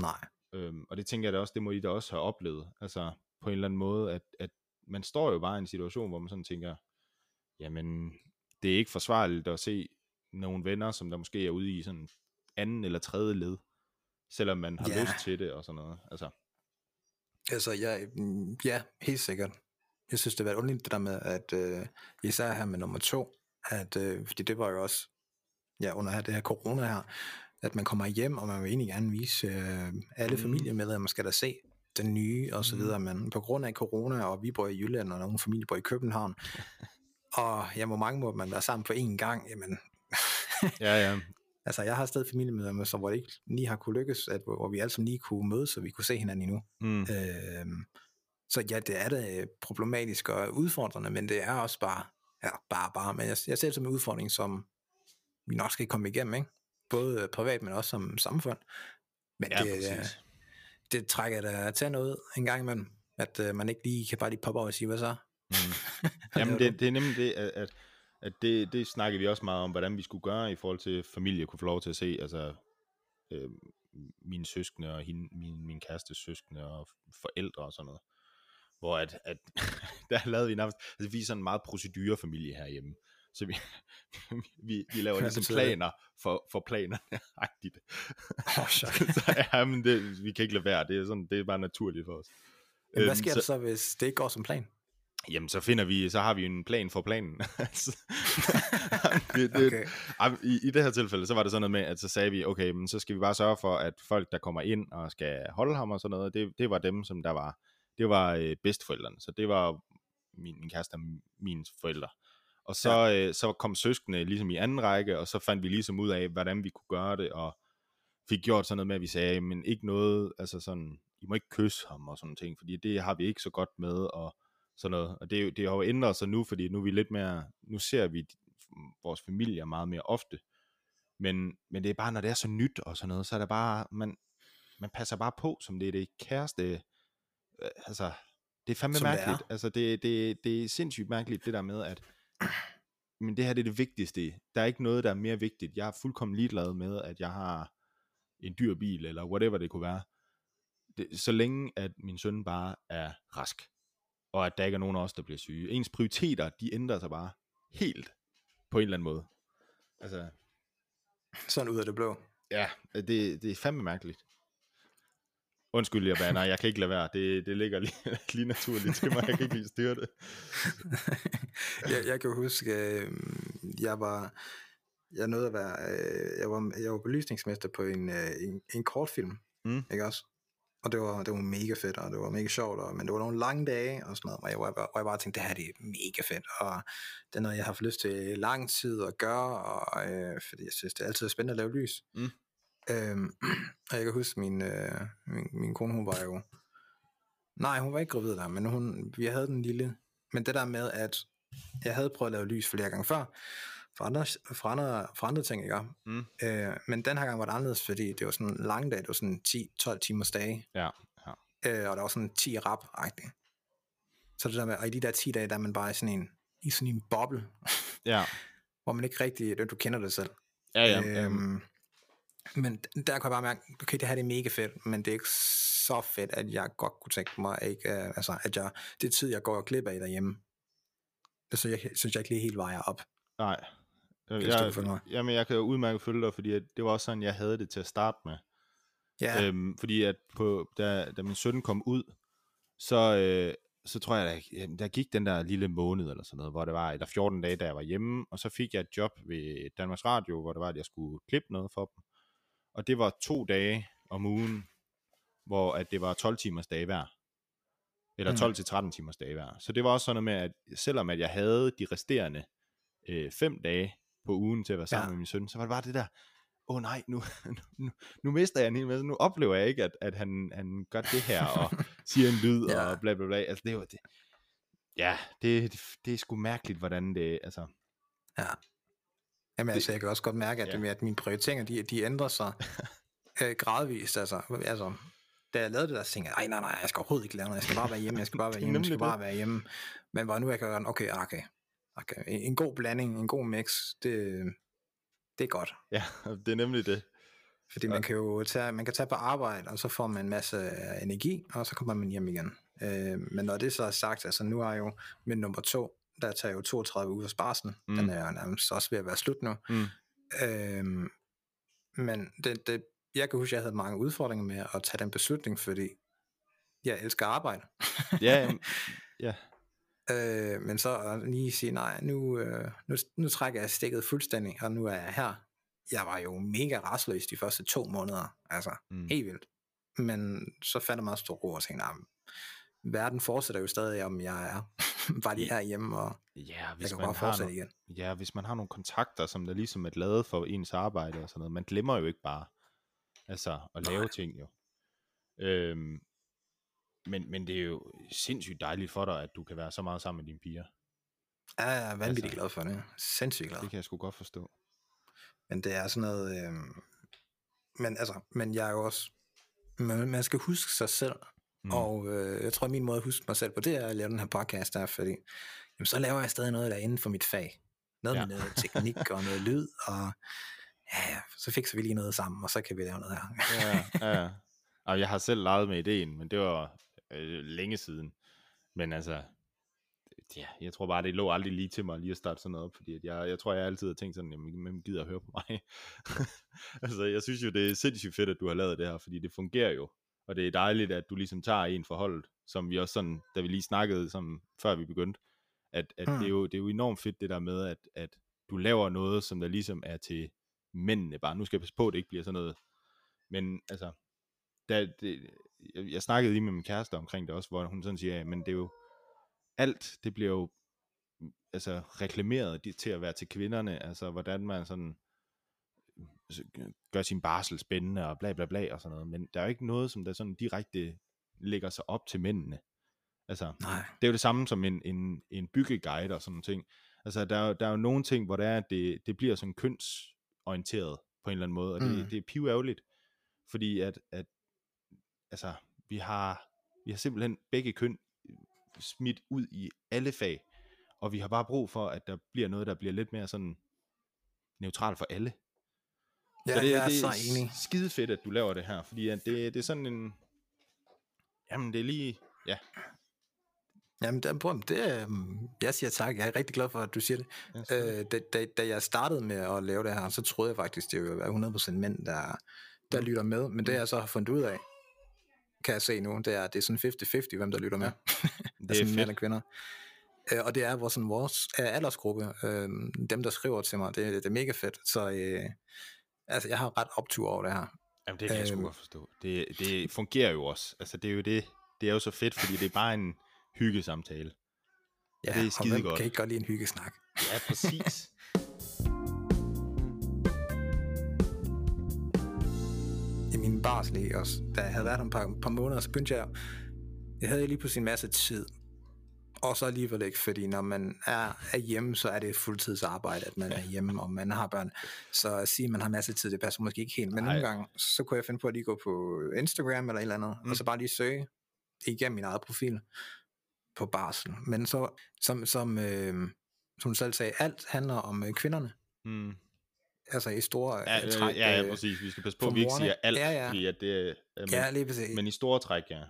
Nej. Øhm, og det tænker jeg da også, det må I da også have oplevet. Altså på en eller anden måde, at, at man står jo bare i en situation, hvor man sådan tænker, jamen, det er ikke forsvarligt at se nogle venner, som der måske er ude i sådan anden eller tredje led, selvom man har Ja. lyst til det og sådan noget. Altså, Altså, ja, mm, ja, helt sikkert. Jeg synes, det var underligt det der med, at øh, især her med nummer to, at, øh, fordi det var jo også, ja, under her, det her corona her, at man kommer hjem, og man vil egentlig gerne vise øh, alle Mm. familiemedlemmer, skal der se den nye, og så Mm. videre, men på grund af corona, og vi bor i Jylland, og nogle familier bor i København, og ja, hvor mange må man være sammen på én gang, jamen, ja, ja. altså, jeg har stadig familiemedlemmer, som hvor det ikke lige har kunne lykkes, at, hvor, vi alle sammen lige kunne mødes, så vi kunne se hinanden endnu. Mm. Øh, så ja, det er da problematisk og udfordrende, men det er også bare, ja, bare, bare, men jeg, jeg ser det som en udfordring, som vi nok skal komme igennem, ikke? Både privat, men også som samfund. Men Ja, det, øh, præcis. Det trækker da til noget en gang imellem, at øh, man ikke lige kan bare lige poppe over og sige, hvad så? Mm. Jamen, det, det er nemlig det, at, at, at det, det snakkede vi også meget om, hvordan vi skulle gøre i forhold til familie kunne få lov til at se, altså øh, mine søskende og hende, min, min kærestes søskende og forældre og sådan noget. Hvor at, at der lavede vi nærmest, altså vi er sådan en meget procedurefamilie herhjemme. Så vi, vi, vi laver ligesom planer for, for planerne. agtigt. Åh, chok. så ja, men det, vi kan ikke lade være. Det er, sådan, det er bare naturligt for os. Men hvad Øhm, sker der så, hvis det ikke går som plan? Jamen, så finder vi, så har vi en plan for planen. Altså, det, det, Okay. i, I det her tilfælde, så var det sådan noget med, at så sagde vi, okay, men så skal vi bare sørge for, at folk, der kommer ind og skal holde ham og sådan noget, det, det var dem, som der var, det var øh, bedsteforældrene. Så det var min, min kæreste og mine forældre. Og så, ja. øh, så kom søskende ligesom i anden række, og så fandt vi ligesom ud af, hvordan vi kunne gøre det, og fik gjort sådan noget med, at vi sagde, men ikke noget, altså sådan, I må ikke kysse ham og sådan ting, fordi det har vi ikke så godt med, og sådan noget. Og det, det har jo ændret sig nu, fordi nu er vi lidt mere, nu ser vi vores familier meget mere ofte. Men, men det er bare, når det er så nyt og sådan noget, så er det bare, man, man passer bare på, som det er det kæreste, øh, altså, det er fandme Som det mærkeligt. er. altså, det, det, det er sindssygt mærkeligt, det der med, at men det her det er det vigtigste. Der er ikke noget, der er mere vigtigt. Jeg er fuldkommen ligeglad med, at jeg har en dyr bil, eller whatever det kunne være. Det, så længe, at min søn bare er rask, og at der ikke er nogen af os, der bliver syge. Ens prioriteter, de ændrer sig bare helt på en eller anden måde. Altså, Sådan ud af det blå. ja, det, det er fandme mærkeligt. Undskyld, jeg baner, jeg kan ikke lade være. Det, det ligger lige, lige naturligt til mig. Jeg kan ikke lige styre det. jeg, jeg kan huske, øh, jeg var, jeg nåede at være, øh, jeg var, jeg var belysningsmester på en, øh, en, en kortfilm, Mm. ikke også? Og det var, det var mega fedt, og det var mega sjovt, og, men det var nogle lange dage og sådan noget, hvor jeg, bare, hvor jeg bare tænkte, det her det er mega fedt, og det er noget, jeg har haft lyst til lang tid at gøre, og, øh, fordi jeg synes, det er altid spændende at lave lys. Mm. Øhm, og jeg kan huske, min, øh, min, min kone, hun var jo, nej, hun var ikke gravid der, men hun, vi havde den lille, men det der med, at jeg havde prøvet at lave lys flere gange før, for andre, for andre, for andre ting, ikke? Mm. Øh, men den her gang var det anderledes, fordi det var sådan en lang dag, det var sådan 10-12 timers dage, Ja, ja. øh, og der var sådan 10 rap -agtigt. Så det der med, og i de der 10 dage, der er man bare i sådan en, i sådan en boble, Ja, hvor man ikke rigtig, du kender det selv. ja, ja. øhm, men der kunne jeg bare mærke, okay, det her det er mega fedt, men det er ikke så fedt, at jeg godt kunne tænke mig, ikke, uh, altså, at jeg, det tid, jeg går og glip af derhjemme. Det synes jeg, synes jeg ikke lige helt vejer op. nej. Øh, Jeg, mig. jamen, jeg kan jo udmærket følge dig, fordi det var også sådan, jeg havde det til at starte med. Ja, Øhm, fordi at på, da, da min søn kom ud, så, øh, så tror jeg, der, der gik den der lille måned eller sådan noget, hvor det var, eller 14 dage, da jeg var hjemme, og så fik jeg et job ved Danmarks Radio, hvor det var, at jeg skulle klippe noget for dem. Og det var to dage om ugen, hvor at det var 12 timers dage hver. Eller Mm. 12 til 13 timers dage hver. Så det var også sådan noget med, at selvom at jeg havde de resterende øh, fem dage på ugen til at være sammen Ja. med min søn, så var det bare det der, åh oh, nej, nu, nu, nu mister jeg en hel masse, nu oplever jeg ikke, at, at han, han gør det her, og siger en lyd, Ja. og bla bla bla, altså det var det, ja, det, det, det er sgu mærkeligt, hvordan det, altså, ja. Jamen, altså, jeg kan også godt mærke, at, Ja. det med, at mine prioriteringer, de, de ændrer sig øh, gradvist. Altså, altså, da jeg lavede det der, så tænkte jeg, "Ej, nej, nej, jeg skal overhovedet ikke lave noget, jeg skal bare være hjemme, jeg skal bare være Det hjemme, jeg skal bare være hjemme. Men hvor nu jeg kan gøre, okay, okay, okay, en, god blanding, en god mix, det, det er godt. ja, det er nemlig det, Fordi man kan jo tage, man kan tage på arbejde, og så får man en masse øh, energi, og så kommer man hjem igen. Øh, men når det så er sagt, altså nu er jo min nummer to, der tager jo 32 ugers barsel. Mm. Den er jo nærmest også ved at være slut nu. Mm. Øh, men det, det, jeg kan huske, at jeg havde mange udfordringer med at tage den beslutning, fordi jeg elsker arbejde. ja, ja, Øh, men så lige sige, nej, nu, øh, nu, nu trækker jeg stikket fuldstændig, og nu er jeg her. Jeg var jo mega rastløs de første to måneder, altså Mm. helt vildt. Men så fandt jeg meget stor ro og tænkte, verden fortsætter jo stadig, om jeg er bare lige herhjemme, og ja, jeg hvis kan man bare fortsætte noget, igen. ja, hvis man har nogle kontakter, som der ligesom er lavet for ens arbejde og sådan noget, man glemmer jo ikke bare, altså, at lave Nej. ting jo. Øhm, men, men det er jo sindssygt dejligt for dig, at du kan være så meget sammen med dine piger. Ja, jeg er vanvittigt Altså- glad for det. Sindssygt glad. Det kan jeg sgu godt forstå. Men det er sådan noget... Øh, men altså, men jeg er jo også... Man, man skal huske sig selv, Mm. og øh, jeg tror, min måde at huske mig selv på, det er at lave den her podcast der, fordi jamen, så laver jeg stadig noget, der er inden for mit fag. Noget Ja. med noget teknik og noget lyd, og ja, ja, så fikser vi lige noget sammen, og så kan vi lave noget her. ja, ja. Og jeg har selv leget med ideen, men det var øh, længe siden. Men altså, ja, jeg tror bare, det lå aldrig lige til mig lige at starte sådan noget op, fordi at jeg, jeg tror, jeg altid har tænkt sådan, jamen, hvem gider at høre på mig? altså, jeg synes jo, det er sindssygt fedt, at du har lavet det her, fordi det fungerer jo. Og det er dejligt, at du ligesom tager en forholdet, som vi også sådan, da vi lige snakkede, som, før vi begyndte, at, at mm. det, er jo, det er jo enormt fedt det der med, at, at du laver noget, som der ligesom er til mændene bare. Nu skal jeg passe på, at det ikke bliver sådan noget. Men altså, da, det, jeg, jeg snakkede lige med min kæreste omkring det også, hvor hun sådan siger, ja, men det er jo, alt, det bliver jo altså reklameret til at være til kvinderne, altså hvordan man sådan gør sin barsel spændende og bla bla bla og sådan noget, men der er jo ikke noget, som der sådan direkte lægger sig op til mændene. Altså, Nej. det er jo det samme som en, en, en byggeguide og sådan nogle ting. Altså, der er, der er jo nogle ting, hvor det er, at det, det bliver sådan kønsorienteret på en eller anden måde, og det, mm. det er piværgerligt, fordi at, at altså, vi har, vi har simpelthen begge køn smidt ud i alle fag, og vi har bare brug for, at der bliver noget, der bliver lidt mere sådan neutralt for alle. Ja, så det, jeg er det så er enig. skide fedt, at du laver det her, fordi at det, det er sådan en, jamen det er lige, ja, Jamen, det, det, jeg siger tak. Jeg er rigtig glad for, at du siger det. ja Øh, da, da, da jeg startede med at lave det her, så troede jeg faktisk, det ville være 100% mænd, der, der Mm. lytter med. Men det jeg så har fundet ud af, kan jeg se nu, det er, det er sådan 50-50, hvem der lytter med. det altså er mænd fedt. og kvinder. Øh, og det er vores, sådan, vores aldersgruppe. Øh, dem, der skriver til mig, det, det er mega fedt. Så øh, altså, jeg har ret optur over det her. Jamen det kan jeg sgu Øhm. godt forstå. Det, det fungerer jo også. Altså det er jo det, det er jo så fedt, fordi det er bare en hyggesamtale. Ja, det er og skide hvem godt. kan ikke godt lide en hyggesnak? Ja, præcis. i min barsel også. Da jeg havde været der et par, par måneder, så begyndte jeg, jeg havde lige pludselig en masse tid. Og så alligevel ikke, fordi når man er, er hjemme, så er det fuldtidsarbejde, at man er hjemme, og man har børn. Så at sige, at man har masser af tid, det passer måske ikke helt. Men Nej. nogle gange, så kunne jeg finde på at lige gå på Instagram eller et eller andet, mm. Mm. og så bare lige søge igennem min eget profil på barsel. Men så, som, som, øh, som du selv sagde, alt handler om øh, kvinderne. Mm. Altså i store Ja, øh, øh, træk. ja, ja, øh, præcis. Vi skal passe på, at vi ikke siger alt, Ja, ja. fordi at det er, men, Ja, lige præcis. men i store træk, ja.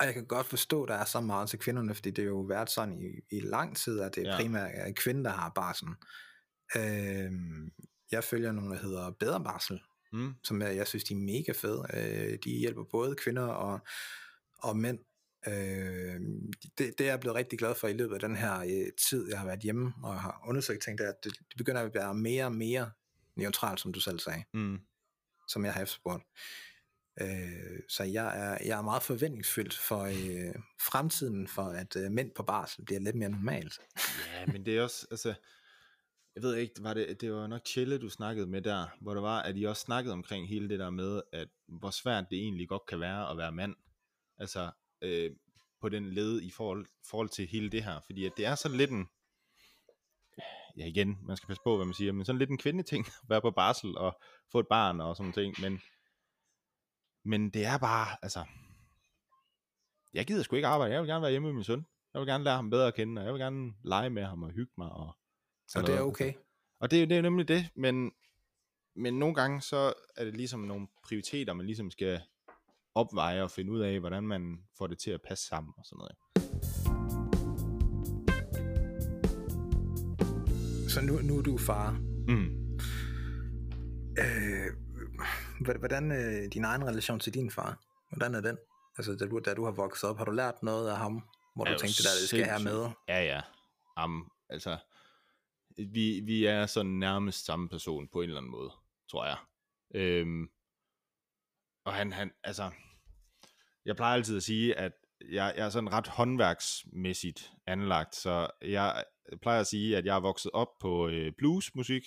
Og jeg kan godt forstå, at der er så meget til kvinderne, fordi det er jo været sådan i, i lang tid, at det Ja. primært er kvinder, der har barsel. Øhm, jeg følger nogle, der hedder Bedre Barsel, Mm. som jeg, jeg synes, de er mega fede. Øh, de hjælper både kvinder og, og mænd. Øh, det, det er jeg blevet rigtig glad for i løbet af den her øh, tid, jeg har været hjemme og har undersøgt ting, at det, det begynder at være mere og mere neutralt, som du selv sagde, Mm. som jeg har efterspurgt. Øh, så jeg er, jeg er meget forventningsfyldt for øh, fremtiden, for at øh, mænd på barsel bliver lidt mere normalt. Ja, men det er også, altså, jeg ved ikke, var det, det var nok Chelle, du snakkede med der, hvor det var, at I også snakkede omkring hele det der med, at hvor svært det egentlig godt kan være at være mand. Altså, øh, på den led i forhold, forhold til hele det her, fordi at det er sådan lidt en, ja igen, man skal passe på, hvad man siger, men sådan lidt en kvindeting, at være på barsel og få et barn og sådan ting, men, men det er bare, altså, jeg gider sgu ikke arbejde, jeg vil gerne være hjemme med min søn, jeg vil gerne lære ham bedre at kende, og jeg vil gerne lege med ham og hygge mig, og Og det er okay. Altså. Og det, er det er jo nemlig det, men, men nogle gange så er det ligesom nogle prioriteter, man ligesom skal opveje og finde ud af, hvordan man får det til at passe sammen og sådan noget. Så nu, nu er du far. Mm. Øh, hvordan øh, din egen relation til din far? Hvordan er den? Altså, da du, da du har vokset op, har du lært noget af ham, hvor du tænkte, det der, det skal have med? Ja, ja. Um, altså, vi, vi er sådan nærmest samme person på en eller anden måde, tror jeg. Øhm, og han, han, altså, jeg plejer altid at sige, at jeg, jeg er sådan ret håndværksmæssigt anlagt, så jeg plejer at sige, at jeg er vokset op på øh, bluesmusik,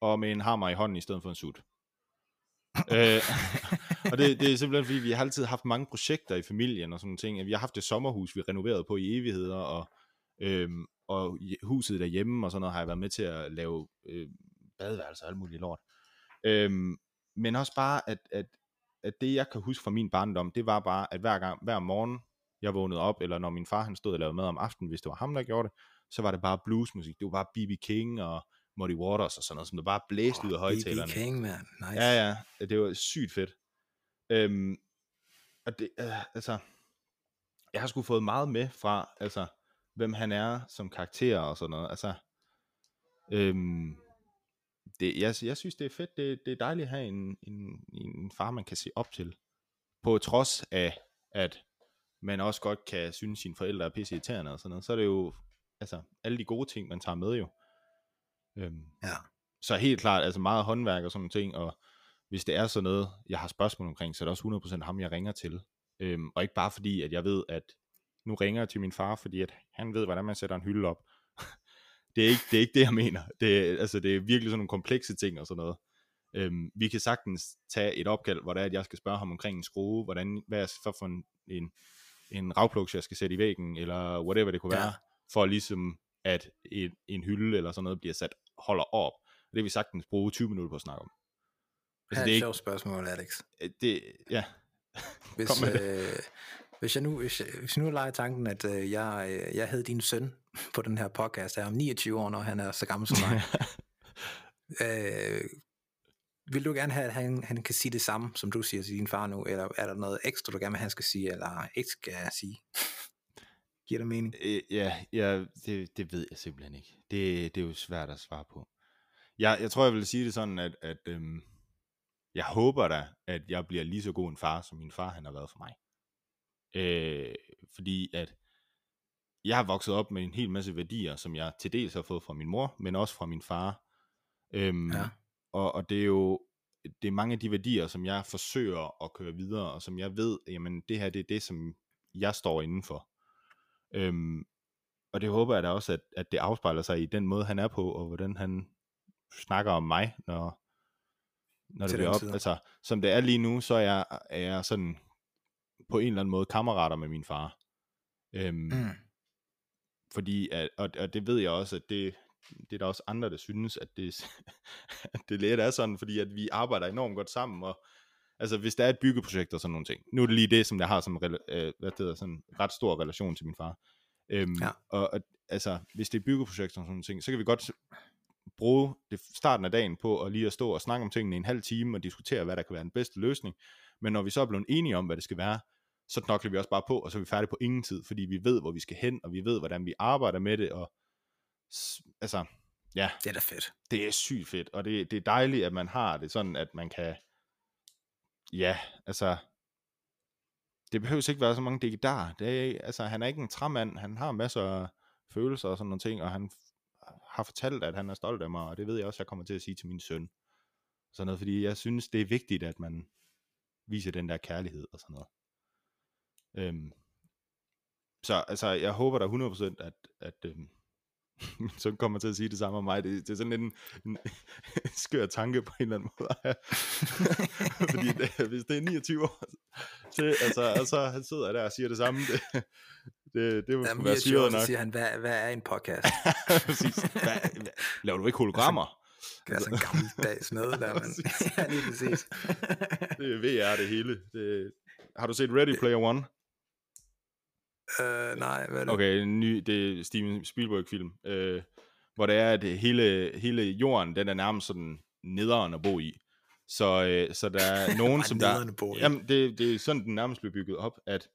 og med en hammer i hånden i stedet for en sut øh, og det, det er simpelthen fordi, vi har altid haft mange projekter i familien og sådan nogle ting. Vi har haft et sommerhus, vi renoverede på i evigheder, og, øh, og huset derhjemme og sådan noget har jeg været med til at lave øh, badeværelser og alt muligt lort. Øh, men også bare, at, at, at det jeg kan huske fra min barndom, det var bare, at hver gang, hver morgen, jeg vågnede op, eller når min far han stod og lavede mad om aftenen, hvis det var ham, der gjorde det, så var det bare bluesmusik. Det var bare B.B. King og Muddy Waters og sådan noget, som der bare blæste ud af højtalerne. King, man. Nice. Ja, ja, det var sygt fedt. Øhm, og det, øh, altså, jeg har sgu fået meget med fra, altså, hvem han er som karakter og sådan noget. Altså, øhm, det, jeg, jeg synes, det er fedt. Det, det er dejligt at have en, en, en far, man kan se op til. på trods af, at man også godt kan synes, sine forældre er pisse irriterende og sådan noget, så er det jo, altså, alle de gode ting, man tager med jo. Øhm, Ja. så helt klart, altså meget håndværk og sådan nogle ting, og hvis det er sådan noget, jeg har spørgsmål omkring, så er det også 100% ham, jeg ringer til. Øhm, og ikke bare fordi, at jeg ved, at nu ringer jeg til min far, fordi at han ved, hvordan man sætter en hylde op. det, er ikke, det er ikke det, jeg mener. Det altså, det er virkelig sådan nogle komplekse ting og sådan noget. Øhm, vi kan sagtens tage et opkald, hvor det er, at jeg skal spørge ham omkring en skrue, hvordan, hvad er for, for en, en, en ravplugs, jeg skal sætte i væggen, eller whatever det kunne Ja. være, for ligesom, at en, en hylde eller sådan noget bliver sat, holder op. Og det vil vi sagtens bruge 20 minutter på at snakke om. Altså, det det er er et ikke, sjovt spørgsmål, Alex. det, ja, Hvis, Kom med øh, hvis, jeg nu, hvis, jeg, hvis jeg nu leger tanken, at øh, jeg, øh, jeg havde din søn på den her podcast her om 29 år, når han er så gammel som mig, øh, vil du gerne have, at han, han kan sige det samme, som du siger til din far nu, eller er der noget ekstra, du gerne vil, have, han skal sige, eller ikke skal sige? Giver det mening? Øh, ja, ja det, det ved jeg simpelthen ikke. Det, det er jo svært at svare på. Jeg, jeg tror, jeg vil sige det sådan, at, at øhm, jeg håber da, at jeg bliver lige så god en far, som min far han har været for mig. Øh, fordi at jeg har vokset op med en hel masse værdier, som jeg til dels har fået fra min mor, men også fra min far. Øhm, Ja. og, og det er jo det er mange af de værdier, som jeg forsøger at køre videre, og som jeg ved, jamen det her det er det, som jeg står indenfor. Øhm, og det håber jeg da også, at, at det afspejler sig i den måde, han er på, og hvordan han snakker om mig, når, når det bliver op. tid. Altså, som det er lige nu, så er jeg, er jeg sådan på en eller anden måde kammerater med min far. Øhm, Mm. fordi, at, og, og det ved jeg også, at det, det er der også andre, der synes, at det, at det lidt er sådan, fordi at vi arbejder enormt godt sammen, og altså hvis der er et byggeprojekt og sådan nogle ting, nu er det lige det, som jeg har som øh, hvad det hedder, sådan ret stor relation til min far. Øhm, Ja. og, og altså, hvis det er byggeprojekt og sådan nogle ting, så kan vi godt bruge det starten af dagen på at lige at stå og snakke om tingene i en halv time og diskutere, hvad der kan være den bedste løsning. Men når vi så er blevet enige om, hvad det skal være, så knokler vi også bare på, og så er vi færdige på ingen tid, fordi vi ved, hvor vi skal hen, og vi ved, hvordan vi arbejder med det, og altså, ja, Det er da fedt. det er sygt fedt, og det, det er dejligt, at man har det sådan, at man kan, ja, altså, det behøves ikke være så mange digitarer. Det er, altså, han er ikke en træmand, han har masser af følelser og sådan nogle ting, og han har fortalt, at han er stolt af mig, og det ved jeg også, jeg kommer til at sige til min søn. Sådan noget, fordi jeg synes, det er vigtigt, at man viser den der kærlighed og sådan noget. Øhm, så altså, jeg håber da 100% at, at øhm, søn kommer til at sige det samme om mig. Det, det er sådan en, en skør tanke på en eller anden måde. Fordi det, hvis det er 29 år, så, altså, og så han sidder der og siger det samme, det, det, det må Jamen, være 29 år, syret så nok. siger han, hvad, hvad er en podcast? Præcis. Hvad, hvad, laver du ikke hologrammer? Det er sådan en gammeldags noget der, men ja, lige præcis. Det er VR det hele. Det, har du set Ready Player One? Øh, nej, hvad er det? Okay, en ny, det er Steven Spielberg-film, øh, hvor det er, at hele, hele jorden, den er nærmest sådan nederen at bo i. Så, øh, så der er nogen, som der... bo i. Jamen, det, det er sådan, den nærmest bliver bygget op, at,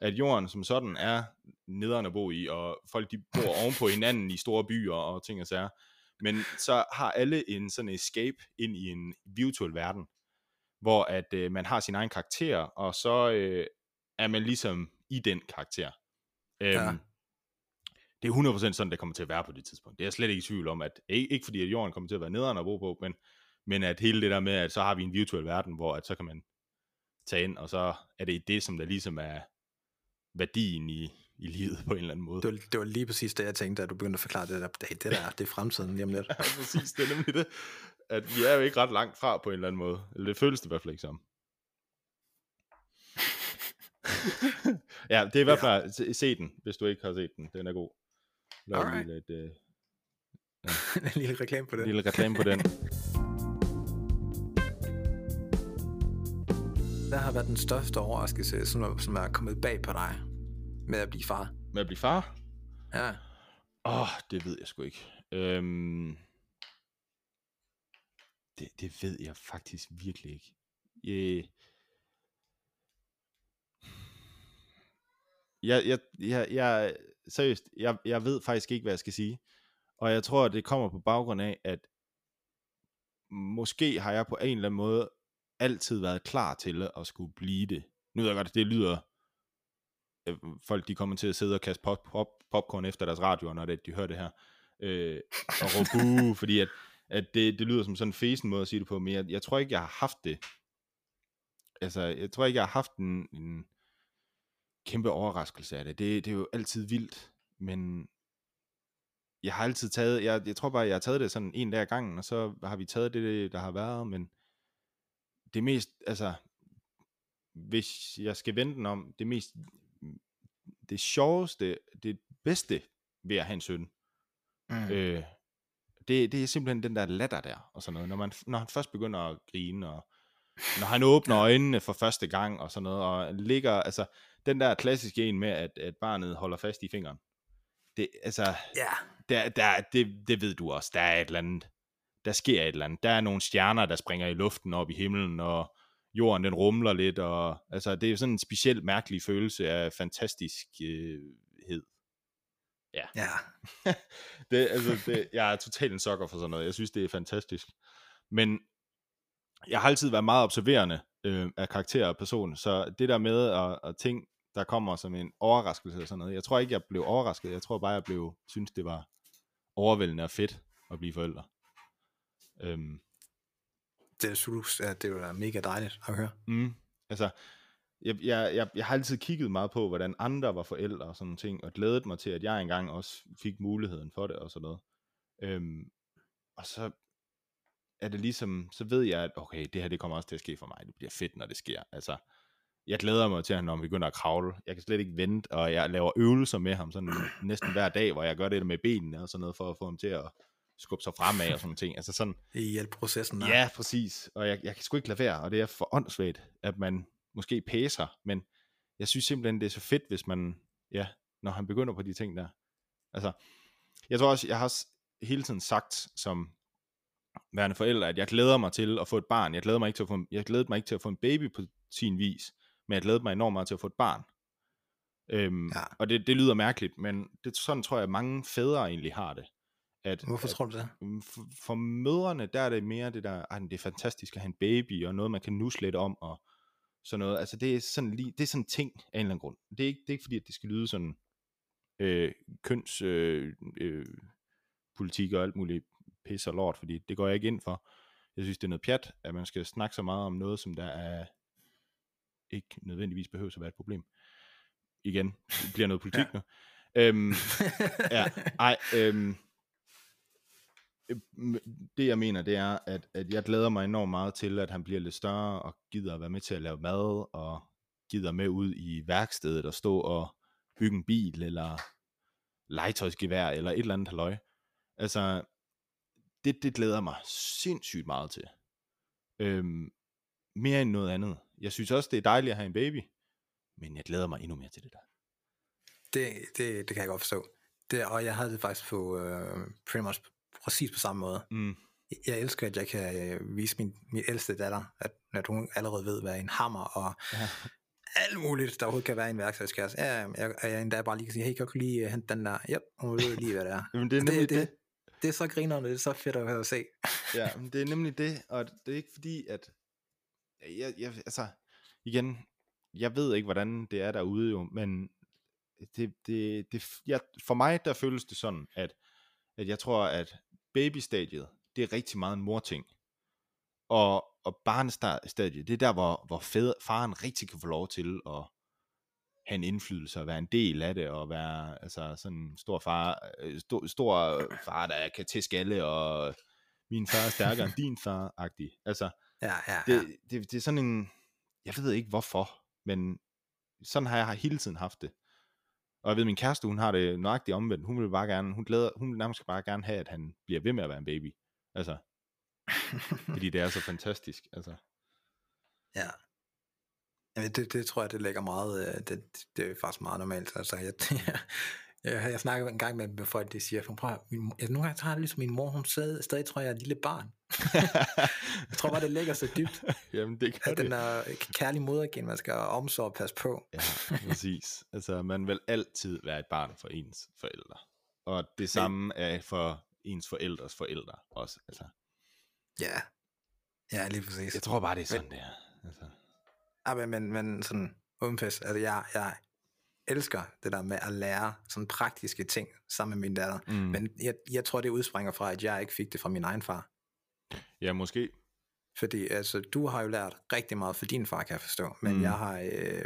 at jorden som sådan er nederen at bo i, og folk de bor ovenpå hinanden i store byer og ting og sager. Men så har alle en sådan escape ind i en virtuel verden, hvor at øh, man har sin egen karakter, og så øh, er man ligesom i den karakter. Øhm, Ja. Det er 100% sådan, det kommer til at være på det tidspunkt. Det er jeg slet ikke i tvivl om, at ikke, ikke fordi, at jorden kommer til at være nederen at bo på, men, men at hele det der med, at så har vi en virtuel verden, hvor at så kan man tage ind, og så er det det, som der ligesom er værdien i, i livet på en eller anden måde. Det var, det var lige præcis det, jeg tænkte, da du begyndte at forklare det der. Det, det der, det er fremtiden lige om lidt. Ja, præcis, det er nemlig det. At vi er jo ikke ret langt fra på en eller anden måde. Eller det føles det i hvert fald ikke som. Ja, det er i hvert fald, se, se den, hvis du ikke har set den. Den er god. Lav Alright. lidt, øh, en lille reklame på det. lille reklame på den. Hvad har været den største overraskelse, som er, som er kommet bag på dig med at blive far? Med at blive far? Ja. Åh, oh, det ved jeg sgu ikke. Øhm, det, det ved jeg faktisk virkelig ikke. Øh, jeg, jeg, jeg, jeg, seriøst, jeg, jeg ved faktisk ikke, hvad jeg skal sige. Og jeg tror, at det kommer på baggrund af, at måske har jeg på en eller anden måde altid været klar til at skulle blive det, nu ved jeg godt, det lyder, øh, folk de kommer til at sidde og kaste pop, pop, popcorn efter deres radioer, når det, de hører det her, øh, og råbe buh, fordi at, at det, det lyder som sådan en fesen måde at sige det på, men jeg, jeg tror ikke, jeg har haft det. Altså, jeg tror ikke, jeg har haft en, en kæmpe overraskelse af det. det. Det er jo altid vildt, men jeg har altid taget, jeg, jeg tror bare, jeg har taget det sådan en dag ad gangen, og så har vi taget det, der har været, men det mest, altså, hvis jeg skal vente den om, det mest, det sjoveste, det bedste ved at have en søn, mm. øh, det, det er simpelthen den der latter der, og sådan noget, når, man, når han først begynder at grine, og når han åbner øjnene for første gang, og sådan noget, og ligger, altså, den der klassiske en med, at, at barnet holder fast i fingeren, det, altså, ja. der, der, det, det ved du også, der er et eller andet, der sker et eller andet, der er nogle stjerner, der springer i luften op i himlen, og jorden den rumler lidt, og altså, det er sådan en specielt mærkelig følelse af fantastiskhed. Ja. ja. det, altså, det, jeg er totalt en sokker for sådan noget. Jeg synes, det er fantastisk. Men jeg har altid været meget observerende øh, af karakter og person, så det der med at, at ting, der kommer som en overraskelse og sådan noget, jeg tror ikke, jeg blev overrasket. Jeg tror bare, jeg blev, synes, det var overvældende og fedt at blive forældre. Øhm, det at det var mega dejligt at høre. Mm, altså, jeg, jeg, jeg, jeg har altid kigget meget på, hvordan andre var forældre og sådan ting, og glædet mig til, at jeg engang også fik muligheden for det og sådan noget. Øhm, og så er det ligesom, så ved jeg, at okay, det her det kommer også til at ske for mig. Det bliver fedt, når det sker. Altså, jeg glæder mig til, at når han begynder at kravle. Jeg kan slet ikke vente, og jeg laver øvelser med ham sådan næsten hver dag, hvor jeg gør det med benene og sådan noget, for at få ham til at skubbe sig fremad og sådan ting. Altså sådan, I hjælp processen der. Ja, præcis. Og jeg, jeg kan sgu ikke lade være, og det er for åndssvagt, at man måske pæser, men jeg synes simpelthen, det er så fedt, hvis man, ja, når han begynder på de ting der. Altså, jeg tror også, jeg har hele tiden sagt som værende forældre, at jeg glæder mig til at få et barn. Jeg glæder mig ikke til at få, jeg glæder mig ikke til at få en baby på sin vis, men jeg glæder mig enormt meget til at få et barn. Øhm, ja. Og det, det lyder mærkeligt, men det, sådan tror jeg, at mange fædre egentlig har det. At, Hvorfor at, tror du det? Mm, for, for mødrene, der er det mere det der, at det er fantastisk at have en baby, og noget man kan nus lidt om, og sådan noget. Altså det er sådan lige, det er sådan ting af en eller anden grund. Det er ikke, det er ikke fordi, at det skal lyde sådan øh, køns øh, øh, politik og alt muligt pis og lort, fordi det går jeg ikke ind for. Jeg synes, det er noget pjat, at man skal snakke så meget om noget, som der er ikke nødvendigvis behøver at være et problem. Igen, det bliver noget politik ja. nu. Øhm, ja, ej, øhm, det jeg mener, det er, at, at jeg glæder mig enormt meget til, at han bliver lidt større, og gider at være med til at lave mad, og gider med ud i værkstedet og stå og bygge en bil, eller legetøjsgevær, eller et eller andet halløj. Altså, det, det glæder mig sindssygt meget til. Øhm, mere end noget andet. Jeg synes også, det er dejligt at have en baby, men jeg glæder mig endnu mere til det der. Det, det, det kan jeg godt forstå. Det, og jeg havde det faktisk på uh, pretty much præcis på samme måde. Mm. Jeg elsker, at jeg kan øh, vise min, min ældste datter, at, at hun allerede ved, hvad en hammer og ja. alt muligt, der overhovedet kan være i en værktøjskasse. Ja, jeg, jeg, jeg endda bare lige kan sige, hey, kan du lige hente den der? Yep, hun ved lige, hvad det er. Jamen, det er nemlig det, det. det. Det er så grinerende, det er så fedt at høre at se. ja, men det er nemlig det, og det er ikke fordi, at jeg, jeg, altså, igen, jeg ved ikke, hvordan det er derude jo, men det, det, det, jeg, for mig, der føles det sådan, at, at jeg tror, at babystadiet, det er rigtig meget en morting. Og, og barnestadiet, det er der, hvor, hvor fædre, faren rigtig kan få lov til at have en indflydelse og være en del af det, og være altså, sådan en stor far, øh, stor, stor far, der kan tæske alle, og min far er stærkere end din far-agtig. Altså, ja, ja, ja. Det, det, det er sådan en, jeg ved ikke hvorfor, men sådan har jeg hele tiden haft det. Og jeg ved, min kæreste, hun har det nøjagtigt omvendt. Hun vil bare gerne, hun glæder, hun vil nærmest bare gerne have, at han bliver ved med at være en baby. Altså, fordi det er så fantastisk. Altså. Ja. Jamen, det, det tror jeg, det lægger meget, øh, det, det er faktisk meget normalt. Altså, jeg, jeg, jeg snakker en gang med, med folk, de siger, prøv, min, jeg, nogle gange tager det ligesom min mor, hun stadig, stadig tror, jeg er et lille barn. jeg tror bare, det ligger så dybt. Jamen, det kan at den er kærlig modergen, man skal omsorg og passe på. ja, præcis. Altså, man vil altid være et barn for ens forældre. Og det samme er for ens forældres forældre også. Altså. Ja, ja lige præcis. Jeg tror bare, det er sådan, men, det er. Altså. Ja, men, men, men sådan, pis. Altså, jeg, jeg elsker det der med at lære sådan praktiske ting sammen med min datter. Mm. Men jeg, jeg tror, det udspringer fra, at jeg ikke fik det fra min egen far. Ja, måske. Fordi altså, du har jo lært rigtig meget for din far, kan jeg forstå. Men Mm. jeg har øh,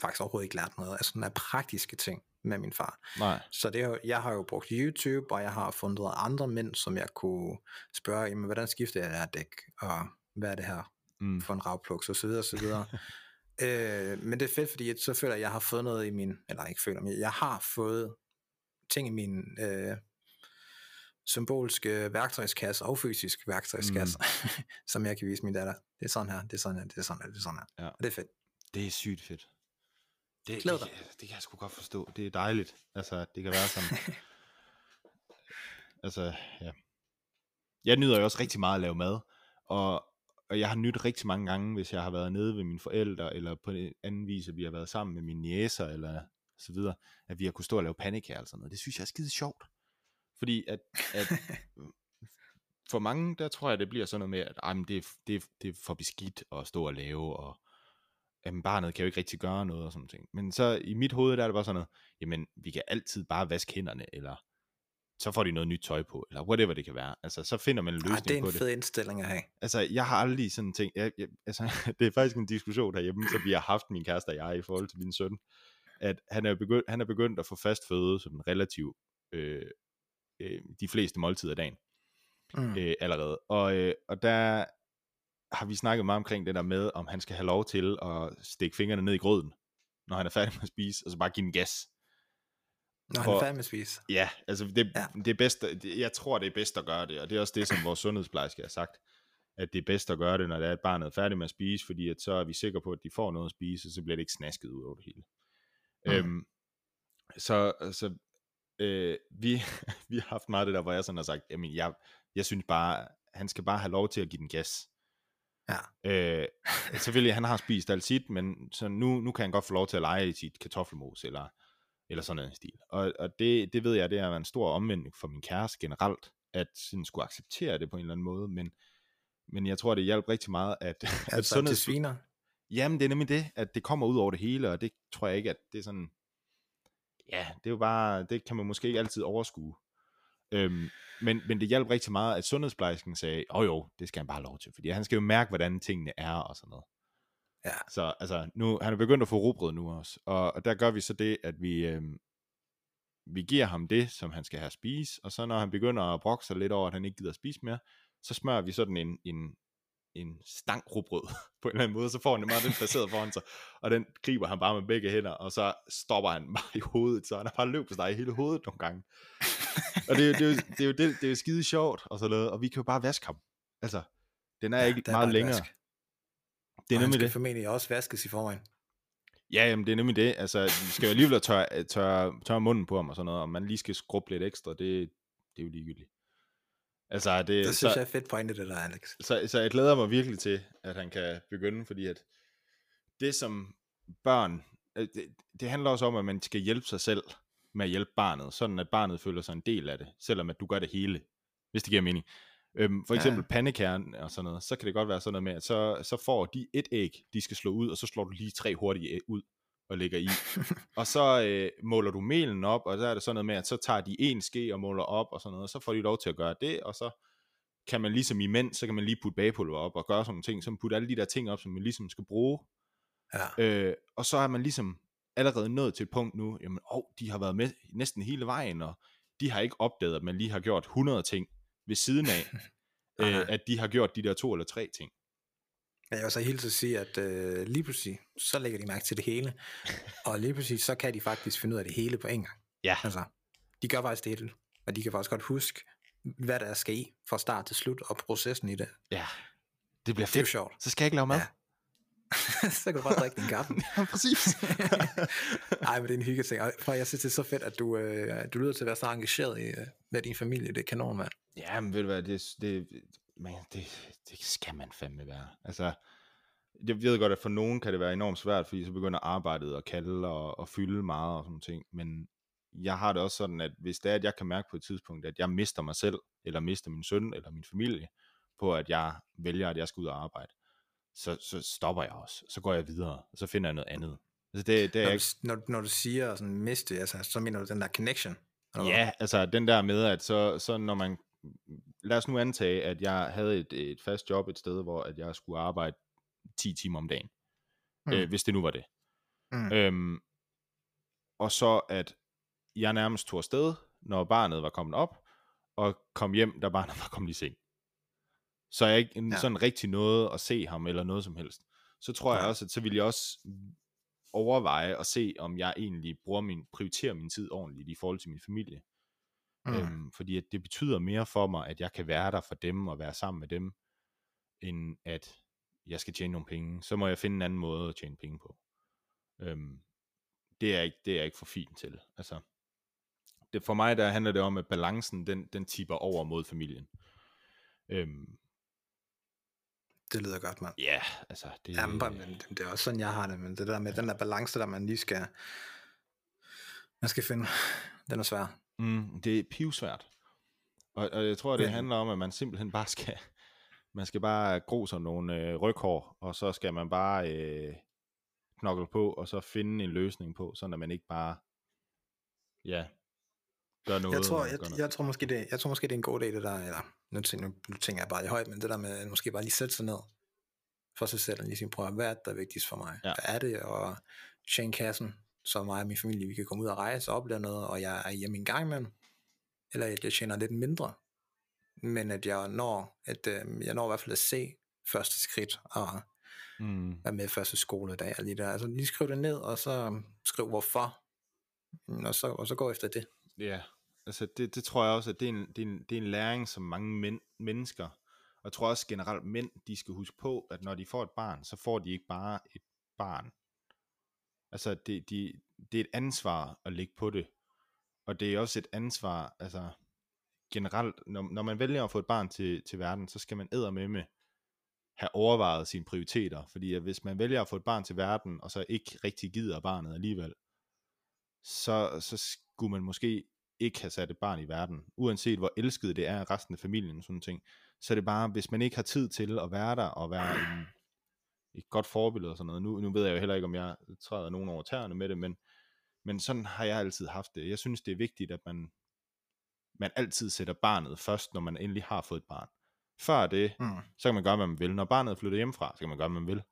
faktisk overhovedet ikke lært noget af sådan af praktiske ting med min far. Nej. Så det jeg har jo brugt YouTube, og jeg har fundet andre mænd, som jeg kunne spørge, jamen, hvordan skifter jeg dæk, og hvad er det her Mm. for en ravpluks, og så videre, og så videre. øh, men det er fedt, fordi så føler jeg, at jeg har fået noget i min, eller ikke føler, men jeg har fået ting i min øh, symbolske værktøjskasse, og fysisk værktøjskasse, mm. som jeg kan vise min datter. Det er sådan her, det er sådan her, det er sådan her, det er sådan her. Ja. Og det er fedt. Det er sygt fedt. Det, det, Glæd det, det kan jeg sgu godt forstå. Det er dejligt. Altså, det kan være sådan. altså, ja. Jeg nyder jo også rigtig meget at lave mad, og, og jeg har nydt rigtig mange gange, hvis jeg har været nede ved mine forældre, eller på en anden vis, at vi har været sammen med mine næser, eller så videre, at vi har kunnet stå og lave pandekager og sådan noget. Det synes jeg er skide sjovt. Fordi at, at for mange, der tror jeg, det bliver sådan noget med, at men det, er, det, er, det er for beskidt at stå og lave, og jamen, barnet kan jo ikke rigtig gøre noget og sådan ting. Men så i mit hoved, der er det bare sådan noget, jamen, vi kan altid bare vaske hænderne, eller så får de noget nyt tøj på, eller whatever det kan være. Altså, så finder man en Ej, løsning det er på en det. fed indstilling at have. Altså, jeg har aldrig sådan tænkt, jeg, jeg, altså, det er faktisk en diskussion herhjemme, som vi har haft, min kæreste og jeg, i forhold til min søn, at han er begyndt, han er begyndt at få fast føde som relativt øh, øh, de fleste måltider af dagen Mm. øh, allerede. Og, øh, og der har vi snakket meget omkring det der med, om han skal have lov til at stikke fingrene ned i grøden, når han er færdig med at spise, og så bare give den gas. Når han er færdig med at spise. Ja, altså det, ja. Det er bedst, det, jeg tror det er bedst at gøre det, og det er også det, som vores sundhedsplejerske har sagt, at det er bedst at gøre det, når det er, at barnet er færdig med at spise, fordi at så er vi sikre på, at de får noget at spise, og så bliver det ikke snasket ud over det hele. Mm. Øhm, så så øh, vi, vi har haft meget det der, hvor jeg sådan har sagt, jamen jeg, jeg synes bare, han skal bare have lov til at give den gas. Ja. Øh, selvfølgelig, han har spist alt sit, men så nu, nu kan han godt få lov til at lege i sit kartoffelmos, eller, eller sådan en stil. Og, og det, det ved jeg, det er en stor omvending for min kæreste generelt, at sådan skulle acceptere det på en eller anden måde, men, men jeg tror, det hjalp rigtig meget, at, at Altså sundheds- til sviner. Jamen, det er nemlig det, at det kommer ud over det hele, og det tror jeg ikke, at det er sådan... Ja, det er jo bare... Det kan man måske ikke altid overskue. Øhm, men, men det hjalp rigtig meget, at sundhedsplejersken sagde, åh oh, jo, det skal han bare have lov til, fordi han skal jo mærke, hvordan tingene er og sådan noget. Ja. Så altså, nu, han er begyndt at få rugbrød nu også, og, og der gør vi så det, at vi, øhm, vi giver ham det, som han skal have at spise, og så når han begynder at brokke sig lidt over, at han ikke gider at spise mere, så smører vi sådan en, en, en stang rugbrød på en eller anden måde, så får han det meget den placeret foran sig, og den griber han bare med begge hænder, og så stopper han bare i hovedet, så han har bare løbet sig i hele hovedet nogle gange. og det er, det, er det, er jo, det, det er jo skide sjovt, og sådan noget, og vi kan jo bare vaske ham. Altså, den er ja, ikke der meget et længere. vask. Det er og han skal det. formentlig også vaskes i forvejen. Ja, jamen, det er nemlig det. Altså, vi skal jo alligevel tørre, tørre, tørre munden på ham og sådan noget, og man lige skal skrubbe lidt ekstra, det, det er jo ligegyldigt. Altså, det, Det så, synes jeg er fedt pointe, det der, Alex. så, så jeg glæder mig virkelig til, at han kan begynde, fordi at det som børn, øh, det, det handler også om, at man skal hjælpe sig selv med at hjælpe barnet, sådan at barnet føler sig en del af det, selvom at du gør det hele, hvis det giver mening. Øhm, for eksempel ja. pandekærn og sådan noget, så kan det godt være sådan noget med, at så, så får de et æg, de skal slå ud, og så slår du lige tre hurtige ud og lægger i. og så øh, måler du melen op, og der er det sådan noget med, at så tager de en ske og måler op og sådan noget, og så får de lov til at gøre det, og så kan man ligesom i mænd, så kan man lige putte bagepulver op og gøre sådan nogle ting, så man putter alle de der ting op, som man ligesom skal bruge. Ja. Øh, og så er man ligesom allerede nået til et punkt nu, jamen, åh, de har været med næsten hele vejen, og de har ikke opdaget, at man lige har gjort 100 ting ved siden af, øh, at de har gjort de der to eller tre ting. Jeg vil så helt til at sige, at øh, lige pludselig, så lægger de mærke til det hele. Og lige pludselig, så kan de faktisk finde ud af det hele på en gang. Ja, Altså, de gør faktisk det hele. Og de kan faktisk godt huske, hvad der skal i fra start til slut, og processen i det. ja. Det bliver Det er jo fedt. sjovt. Så skal jeg ikke lave mad. Ja. så kan du bare drikke din kaffe. ja præcis. Ej, men det er en hygge ting. Og for jeg synes, det er så fedt, at du, øh, du lyder til at være så engageret i, øh, med din familie. Det er kanon, mand. Ja, men ved du hvad, det, det, man, det, det skal man fandme være. Altså, jeg ved godt, at for nogen kan det være enormt svært, fordi så begynder arbejdet at kalde og, og fylde meget og sådan ting, men jeg har det også sådan, at hvis det er, at jeg kan mærke på et tidspunkt, at jeg mister mig selv, eller mister min søn, eller min familie, på at jeg vælger, at jeg skal ud og arbejde, så, så stopper jeg også. Så går jeg videre, og så finder jeg noget andet. Altså det, det er Når ikke... du, når, når du siger sådan miste, altså, så mener du den der connection? eller? Ja, altså den der med, at så, så når man... Lad os nu antage, at jeg havde et, et fast job et sted, hvor at jeg skulle arbejde 10 timer om dagen. Mm. Mm. Øh, hvis det nu var det. Mm. Øhm, og så at jeg nærmest tog afsted, når barnet var kommet op, og kom hjem, da barnet var kommet i seng. Så jeg ikke Ja. ja. sådan rigtig noget at se ham, eller noget som helst. Så tror jeg Nej. også, at så vil jeg også overveje at se, om jeg egentlig bruger min, prioriterer min tid ordentligt i forhold til min familie. Mm. Øhm, fordi at det betyder mere for mig, at jeg kan være der for dem, og være sammen med dem, end at jeg skal tjene nogle penge. Så må jeg finde en anden måde at tjene penge på. Øhm, det, er ikke, det er jeg ikke for fint til. Altså, det, for mig der handler det om, at balancen, den, den tipper over mod familien. Øhm, Det lyder godt, mand. ja, altså, det, Ja, men, det, er også sådan, jeg har det, men det der med den der balance, der man lige skal, man skal finde, den er svær. Mm, det er pivsvært. Og, og jeg tror, det Men- handler om, at man simpelthen bare skal, man skal bare gro sig nogle øh, ryghår, og så skal man bare øh, knokle på, og så finde en løsning på, sådan at man ikke bare, ja, gør noget. Jeg tror, jeg, noget. jeg, tror måske, det, jeg tror måske, det er en god idé, det der, eller nu, tænker- nu, tænker jeg bare i højt, men det der med at måske bare lige sætte sig ned for sig selv, og lige sige, prøv at, hvad er det, der er vigtigst for mig? Ja. Hvad er det? Og tjene kassen, så mig og min familie, vi kan komme ud og rejse og opleve noget, og jeg er hjemme en gang imellem, eller at jeg tjener lidt mindre, men at jeg når, at, øh, jeg når i hvert fald at se første skridt, og Mm, være med første skoledag og lige der. Altså lige skriv det ned, og så skriv hvorfor, Mm, og så, og så gå efter det. ja, altså det, det tror jeg også, at det er en, det er en, det er en læring, som mange men, mennesker, og jeg tror også generelt mænd, de skal huske på, at når de får et barn, så får de ikke bare et barn. Altså, det, de, det er et ansvar at lægge på det. Og det er også et ansvar, altså generelt, når, når man vælger at få et barn til, til verden, så skal man med med have overvejet sine prioriteter. Fordi at hvis man vælger at få et barn til verden, og så ikke rigtig gider barnet alligevel, så, så skulle man måske ikke have sat et barn i verden. Uanset hvor elsket det er af resten af familien og sådan ting. Så er det bare, hvis man ikke har tid til at være der, og være en, et godt forbillede og sådan noget. Nu, nu ved jeg jo heller ikke, om jeg træder nogen over tæerne med det, men, men sådan har jeg altid haft det. Jeg synes, det er vigtigt, at man, man altid sætter barnet først, når man endelig har fået et barn. Før det, Mm. så kan man gøre, hvad man vil. Når barnet er flyttet hjemmefra, så kan man gøre, hvad man vil.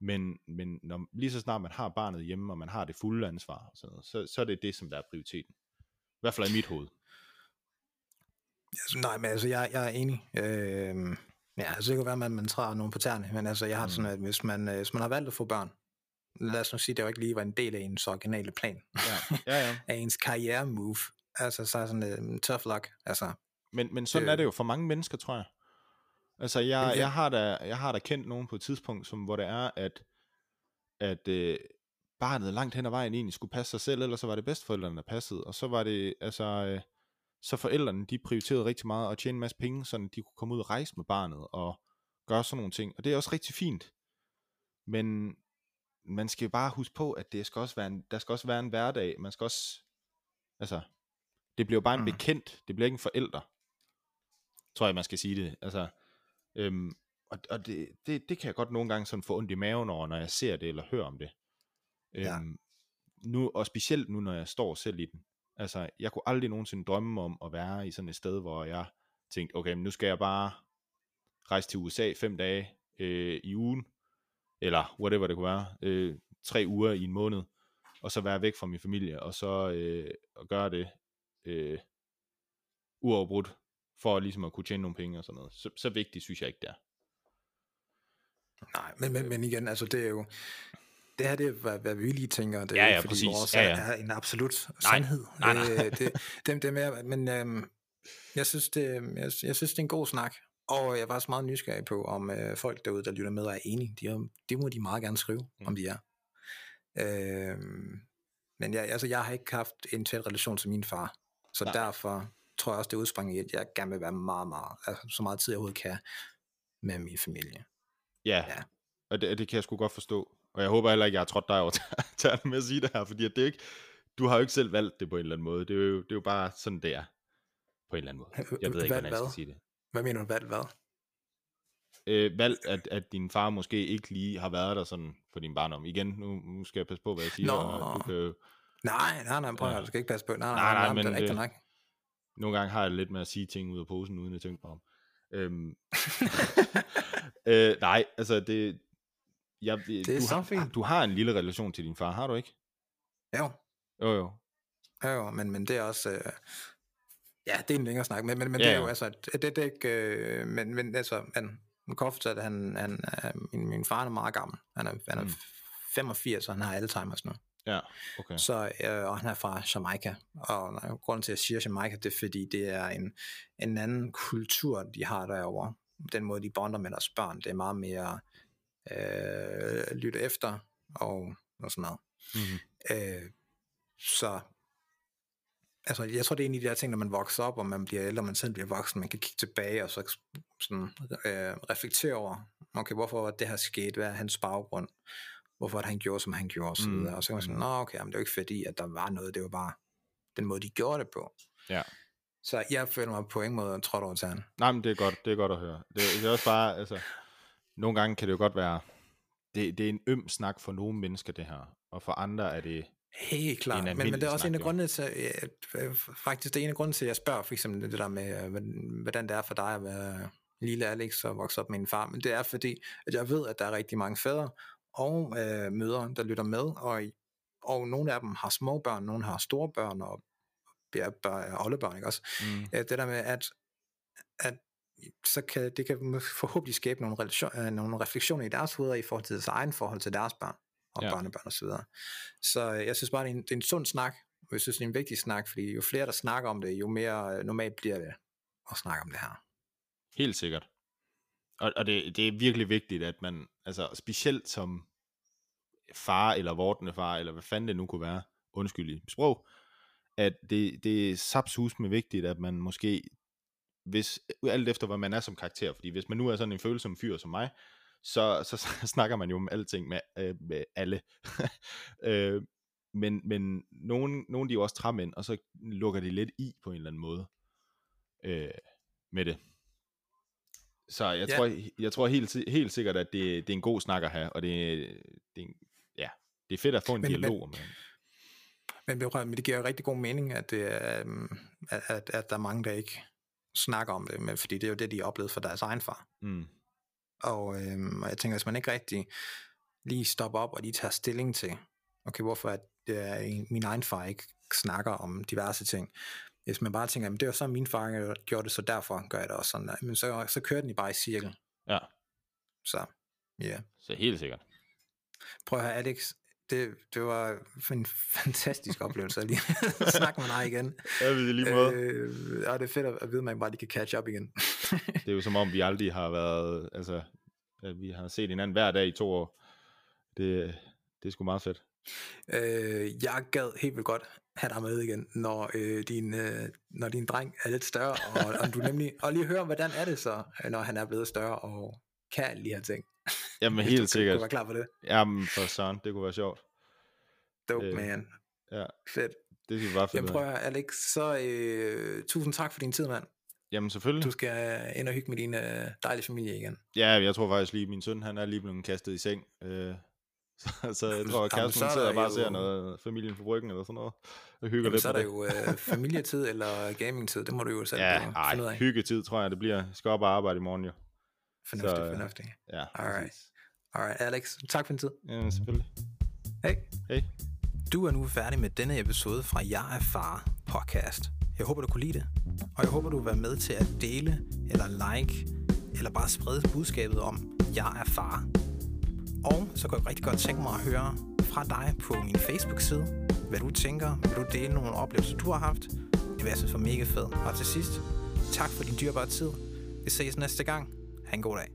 Men, men når, lige så snart man har barnet hjemme, og man har det fulde ansvar, og sådan noget, så, så er det det, som der er prioriteten. I hvert fald i mit hoved. Altså, nej, men altså, jeg, jeg er enig. Øh, ja, altså, det kan være, at man, man træder nogen på tæerne, men altså, jeg har mm. sådan, at hvis man, øh, hvis man har valgt at få børn, lad os nu sige, det jo ikke lige var en del af ens originale plan, Ja, ja. ja. af ens karriere move, altså, så er sådan uh, tough luck, altså, Men, men sådan Det- er det jo for mange mennesker, tror jeg. Altså, jeg, jeg, har, da, jeg har da kendt nogen på et tidspunkt, som, hvor det er, at, at øh, barnet langt hen ad vejen egentlig skulle passe sig selv, ellers så var det bedsteforældrene, der passede. Og så var det, altså, øh, så forældrene, de prioriterede rigtig meget at tjene en masse penge, så de kunne komme ud og rejse med barnet og gøre sådan nogle ting. Og det er også rigtig fint. Men man skal bare huske på, at det skal også være en, der skal også være en hverdag. Man skal også, altså, det bliver jo bare en Mm. bekendt, det bliver ikke en forælder tror jeg, man skal sige det. Altså, øhm, og og det, det, det kan jeg godt nogle gange sådan få ondt i maven over, når jeg ser det eller hører om det. Ja. Øhm, nu, og specielt nu, når jeg står selv i den. Altså, jeg kunne aldrig nogensinde drømme om at være i sådan et sted, hvor jeg tænkte, okay, men nu skal jeg bare rejse til USA fem dage øh, i ugen, eller whatever det kunne være, øh, tre uger i en måned, og så være væk fra min familie, og så øh, og gøre det øh, uafbrudt, for ligesom at kunne tjene nogle penge og sådan noget. Så, så vigtigt synes jeg ikke, det er. nej, men, men, men igen, altså, det er jo, det her det er, hvad, hvad vi lige tænker, det er Ja, ja, fordi præcis. vores Ja, er, ja. er en absolut Nej, sandhed. nej, nej. Øh, det, det, det er mere, men øhm, jeg, synes, det, jeg, jeg synes, det er en god snak, og jeg er faktisk meget nysgerrig på, om øh, folk derude, der lytter med, er enige. De det må de meget gerne skrive, Mm. om de er. Øhm, men jeg, altså, jeg har ikke haft en tæt relation til min far, så Nej. Derfor tror jeg også, det udsprang i, at jeg gerne vil være meget, meget, altså, så meget tid jeg overhovedet kan med min familie. Ja, Ja. og det, det kan jeg sgu godt forstå. Og jeg håber heller ikke, jeg har trådt dig over tæerne med at sige det her, fordi at det er ikke, du har jo ikke selv valgt det på en eller anden måde. Det er jo, det er jo bare sådan, det er. På en eller anden måde. Jeg ved ikke, hvordan jeg skal sige det. Hvad mener du, hvad? hvad? øh, valgt, at, at din far måske ikke lige har været der sådan på din barndom. Igen, nu, nu skal jeg passe på, hvad jeg siger. Nå. og Du kan, Nej, nej, nej, prøv Ja. du skal ikke passe på. Nej, nej, Nej, nej, nej, men det er det- nok. nogle gange har jeg lidt med at sige ting ud af posen, uden at tænke mig om. Øhm, øh, nej, altså det... Jeg, Det er du, så har, fint. du har en lille relation til din far, har du ikke? Jo, Jo, jo. jo, jo, men, men det er også... Øh, ja, det er en længere snak, men, men, men Ja, det er jo altså... Det, det er ikke... Øh, men, men altså, han, man kan fortælle, at han, han, er- min, min far er meget gammel. Han er, han er Mm. 85, og han har Alzheimer's nu. Ja, okay. Så, øh, og han er fra Jamaica. Og nej, grunden til, at jeg siger Jamaica, det er, fordi det er en, en anden kultur, de har derovre. Den måde, de bonder med deres børn, det er meget mere øh, lytte efter og, og sådan noget. Mm-hmm. Øh, så altså, jeg tror, det er en af de der ting, når man vokser op, og man bliver ældre, man selv bliver voksen, man kan kigge tilbage og så sådan, øh, reflektere over, okay, hvorfor var det her sket, hvad er hans baggrund, hvorfor det, han gjorde, som han gjorde, og så Mm. videre. Og så kan man sige, nå okay, men det er jo ikke fordi, at der var noget, det var bare den måde, de gjorde det på. Ja. Så jeg føler mig på ingen måde trådt over tæerne. Nej, men det er godt, det er godt at høre. Det, det er også bare, altså, nogle gange kan det jo godt være, det, det er en øm snak for nogle mennesker, det her, og for andre er det, Helt klart, En men, men det er også en af snak, grundene til, at, øh, faktisk det er en af grundene til, at jeg spørger for eksempel det der med, øh, hvordan- det er for dig at være lille Alex og vokse op med en far, men det er fordi, at jeg ved, at der er rigtig mange fædre og øh, mødre, der lytter med, og, og nogle af dem har små børn, nogle har store børn, og oldebørn, ikke også? mm, det der med, at, at så kan, det kan forhåbentlig skabe nogle, relation, øh, nogle refleksioner i deres hoveder i forhold til deres egen forhold til deres børn og Ja. børnebørn osv. Så, videre. så øh, jeg synes bare, det er, en, det er en sund snak, og jeg synes, det er en vigtig snak, fordi jo flere, der snakker om det, jo mere øh, normalt bliver det at snakke om det her. helt sikkert. Og, og det, det er virkelig vigtigt, at man, altså specielt som far eller vortende far, eller hvad fanden det nu kunne være, undskyld i sprog, at det, det er sapshus med vigtigt, at man måske, hvis, alt efter hvad man er som karakter, fordi hvis man nu er sådan en følsom fyr som mig, så, så, så snakker man jo om alting med, øh, med alle. øh, men, men nogen, nogen de er jo også træmænd, og så lukker de lidt i på en eller anden måde øh, med det. Så jeg Ja. tror, jeg tror helt, helt sikkert, at det, det er en god snak at have, og det, det, er en, ja, det er fedt at få en Men- dialog det. Men, men det giver jo rigtig god mening, at, det er, øhm, at, at, at der er mange, der ikke snakker om det, men, fordi det er jo det, de har oplevet for deres egen far. Mm. Og, øhm, og jeg tænker, hvis man ikke rigtig lige stopper op og lige tager stilling til, okay, hvorfor at en, min egen far ikke snakker om diverse ting. Hvis man bare tænker, "Jamen, det var sådan, min far gjorde det, så derfor gør jeg det også sådan. der." Men så, så kører den i bare i cirkel. Ja, Så, ja. Yeah. så helt sikkert. Prøv at høre, Alex. Det, det var en fantastisk oplevelse at lige snakke med dig igen. Ja, i lige måde. Øh, og det er fedt at vide, at man bare lige kan catch up igen. Det er jo som om, vi aldrig har været, altså, at vi har set hinanden hver dag i to år. Det, det er sgu meget fedt. Øh, jeg gad helt vildt godt have dig med igen, når, øh, din, øh, når din dreng er lidt større, og, og, du nemlig, og lige høre, hvordan er det så, når han er blevet større og kan alle de her ting. Jamen helt du sikkert. Kan være klar på det. Jamen for søren, det kunne være sjovt. Dope, Øh, øh, man. Ja, Fedt. det skal vi bare finde Jamen ud prøv af. at høre, Alex, så øh, tusind tak for din tid, mand. Jamen selvfølgelig. Du skal ind og hygge med din øh, dejlige familie igen. Ja, jeg tror faktisk lige, min søn, han er lige blevet kastet i seng. Øh, så, så jeg tror, at kæresten så er sidder der og bare jo- ser noget familien på bryggen eller sådan noget. Og hygger Jamen, lidt så er der det. jo øh, familietid eller gamingtid, det må du jo selv Ja, finde ud ej, af. hyggetid tror jeg, det bliver. Jeg skal op og arbejde i morgen jo. Fornuftigt, så, øh, fornuftigt. Ja, Alright. præcis. Alright, Alex, tak for din tid. Ja, selvfølgelig. Hej. Hej. Du er nu færdig med denne episode fra Jeg er far podcast. Jeg håber, du kunne lide det. Og jeg håber, du vil være med til at dele, eller like, eller bare sprede budskabet om, jeg er far. Og så kunne jeg rigtig godt tænke mig at høre fra dig på min Facebook-side, hvad du tænker, vil du dele nogle oplevelser, du har haft. Det vil jeg synes var mega fedt. Og til sidst, tak for din dyrbare tid. Vi ses næste gang. Ha' en god dag.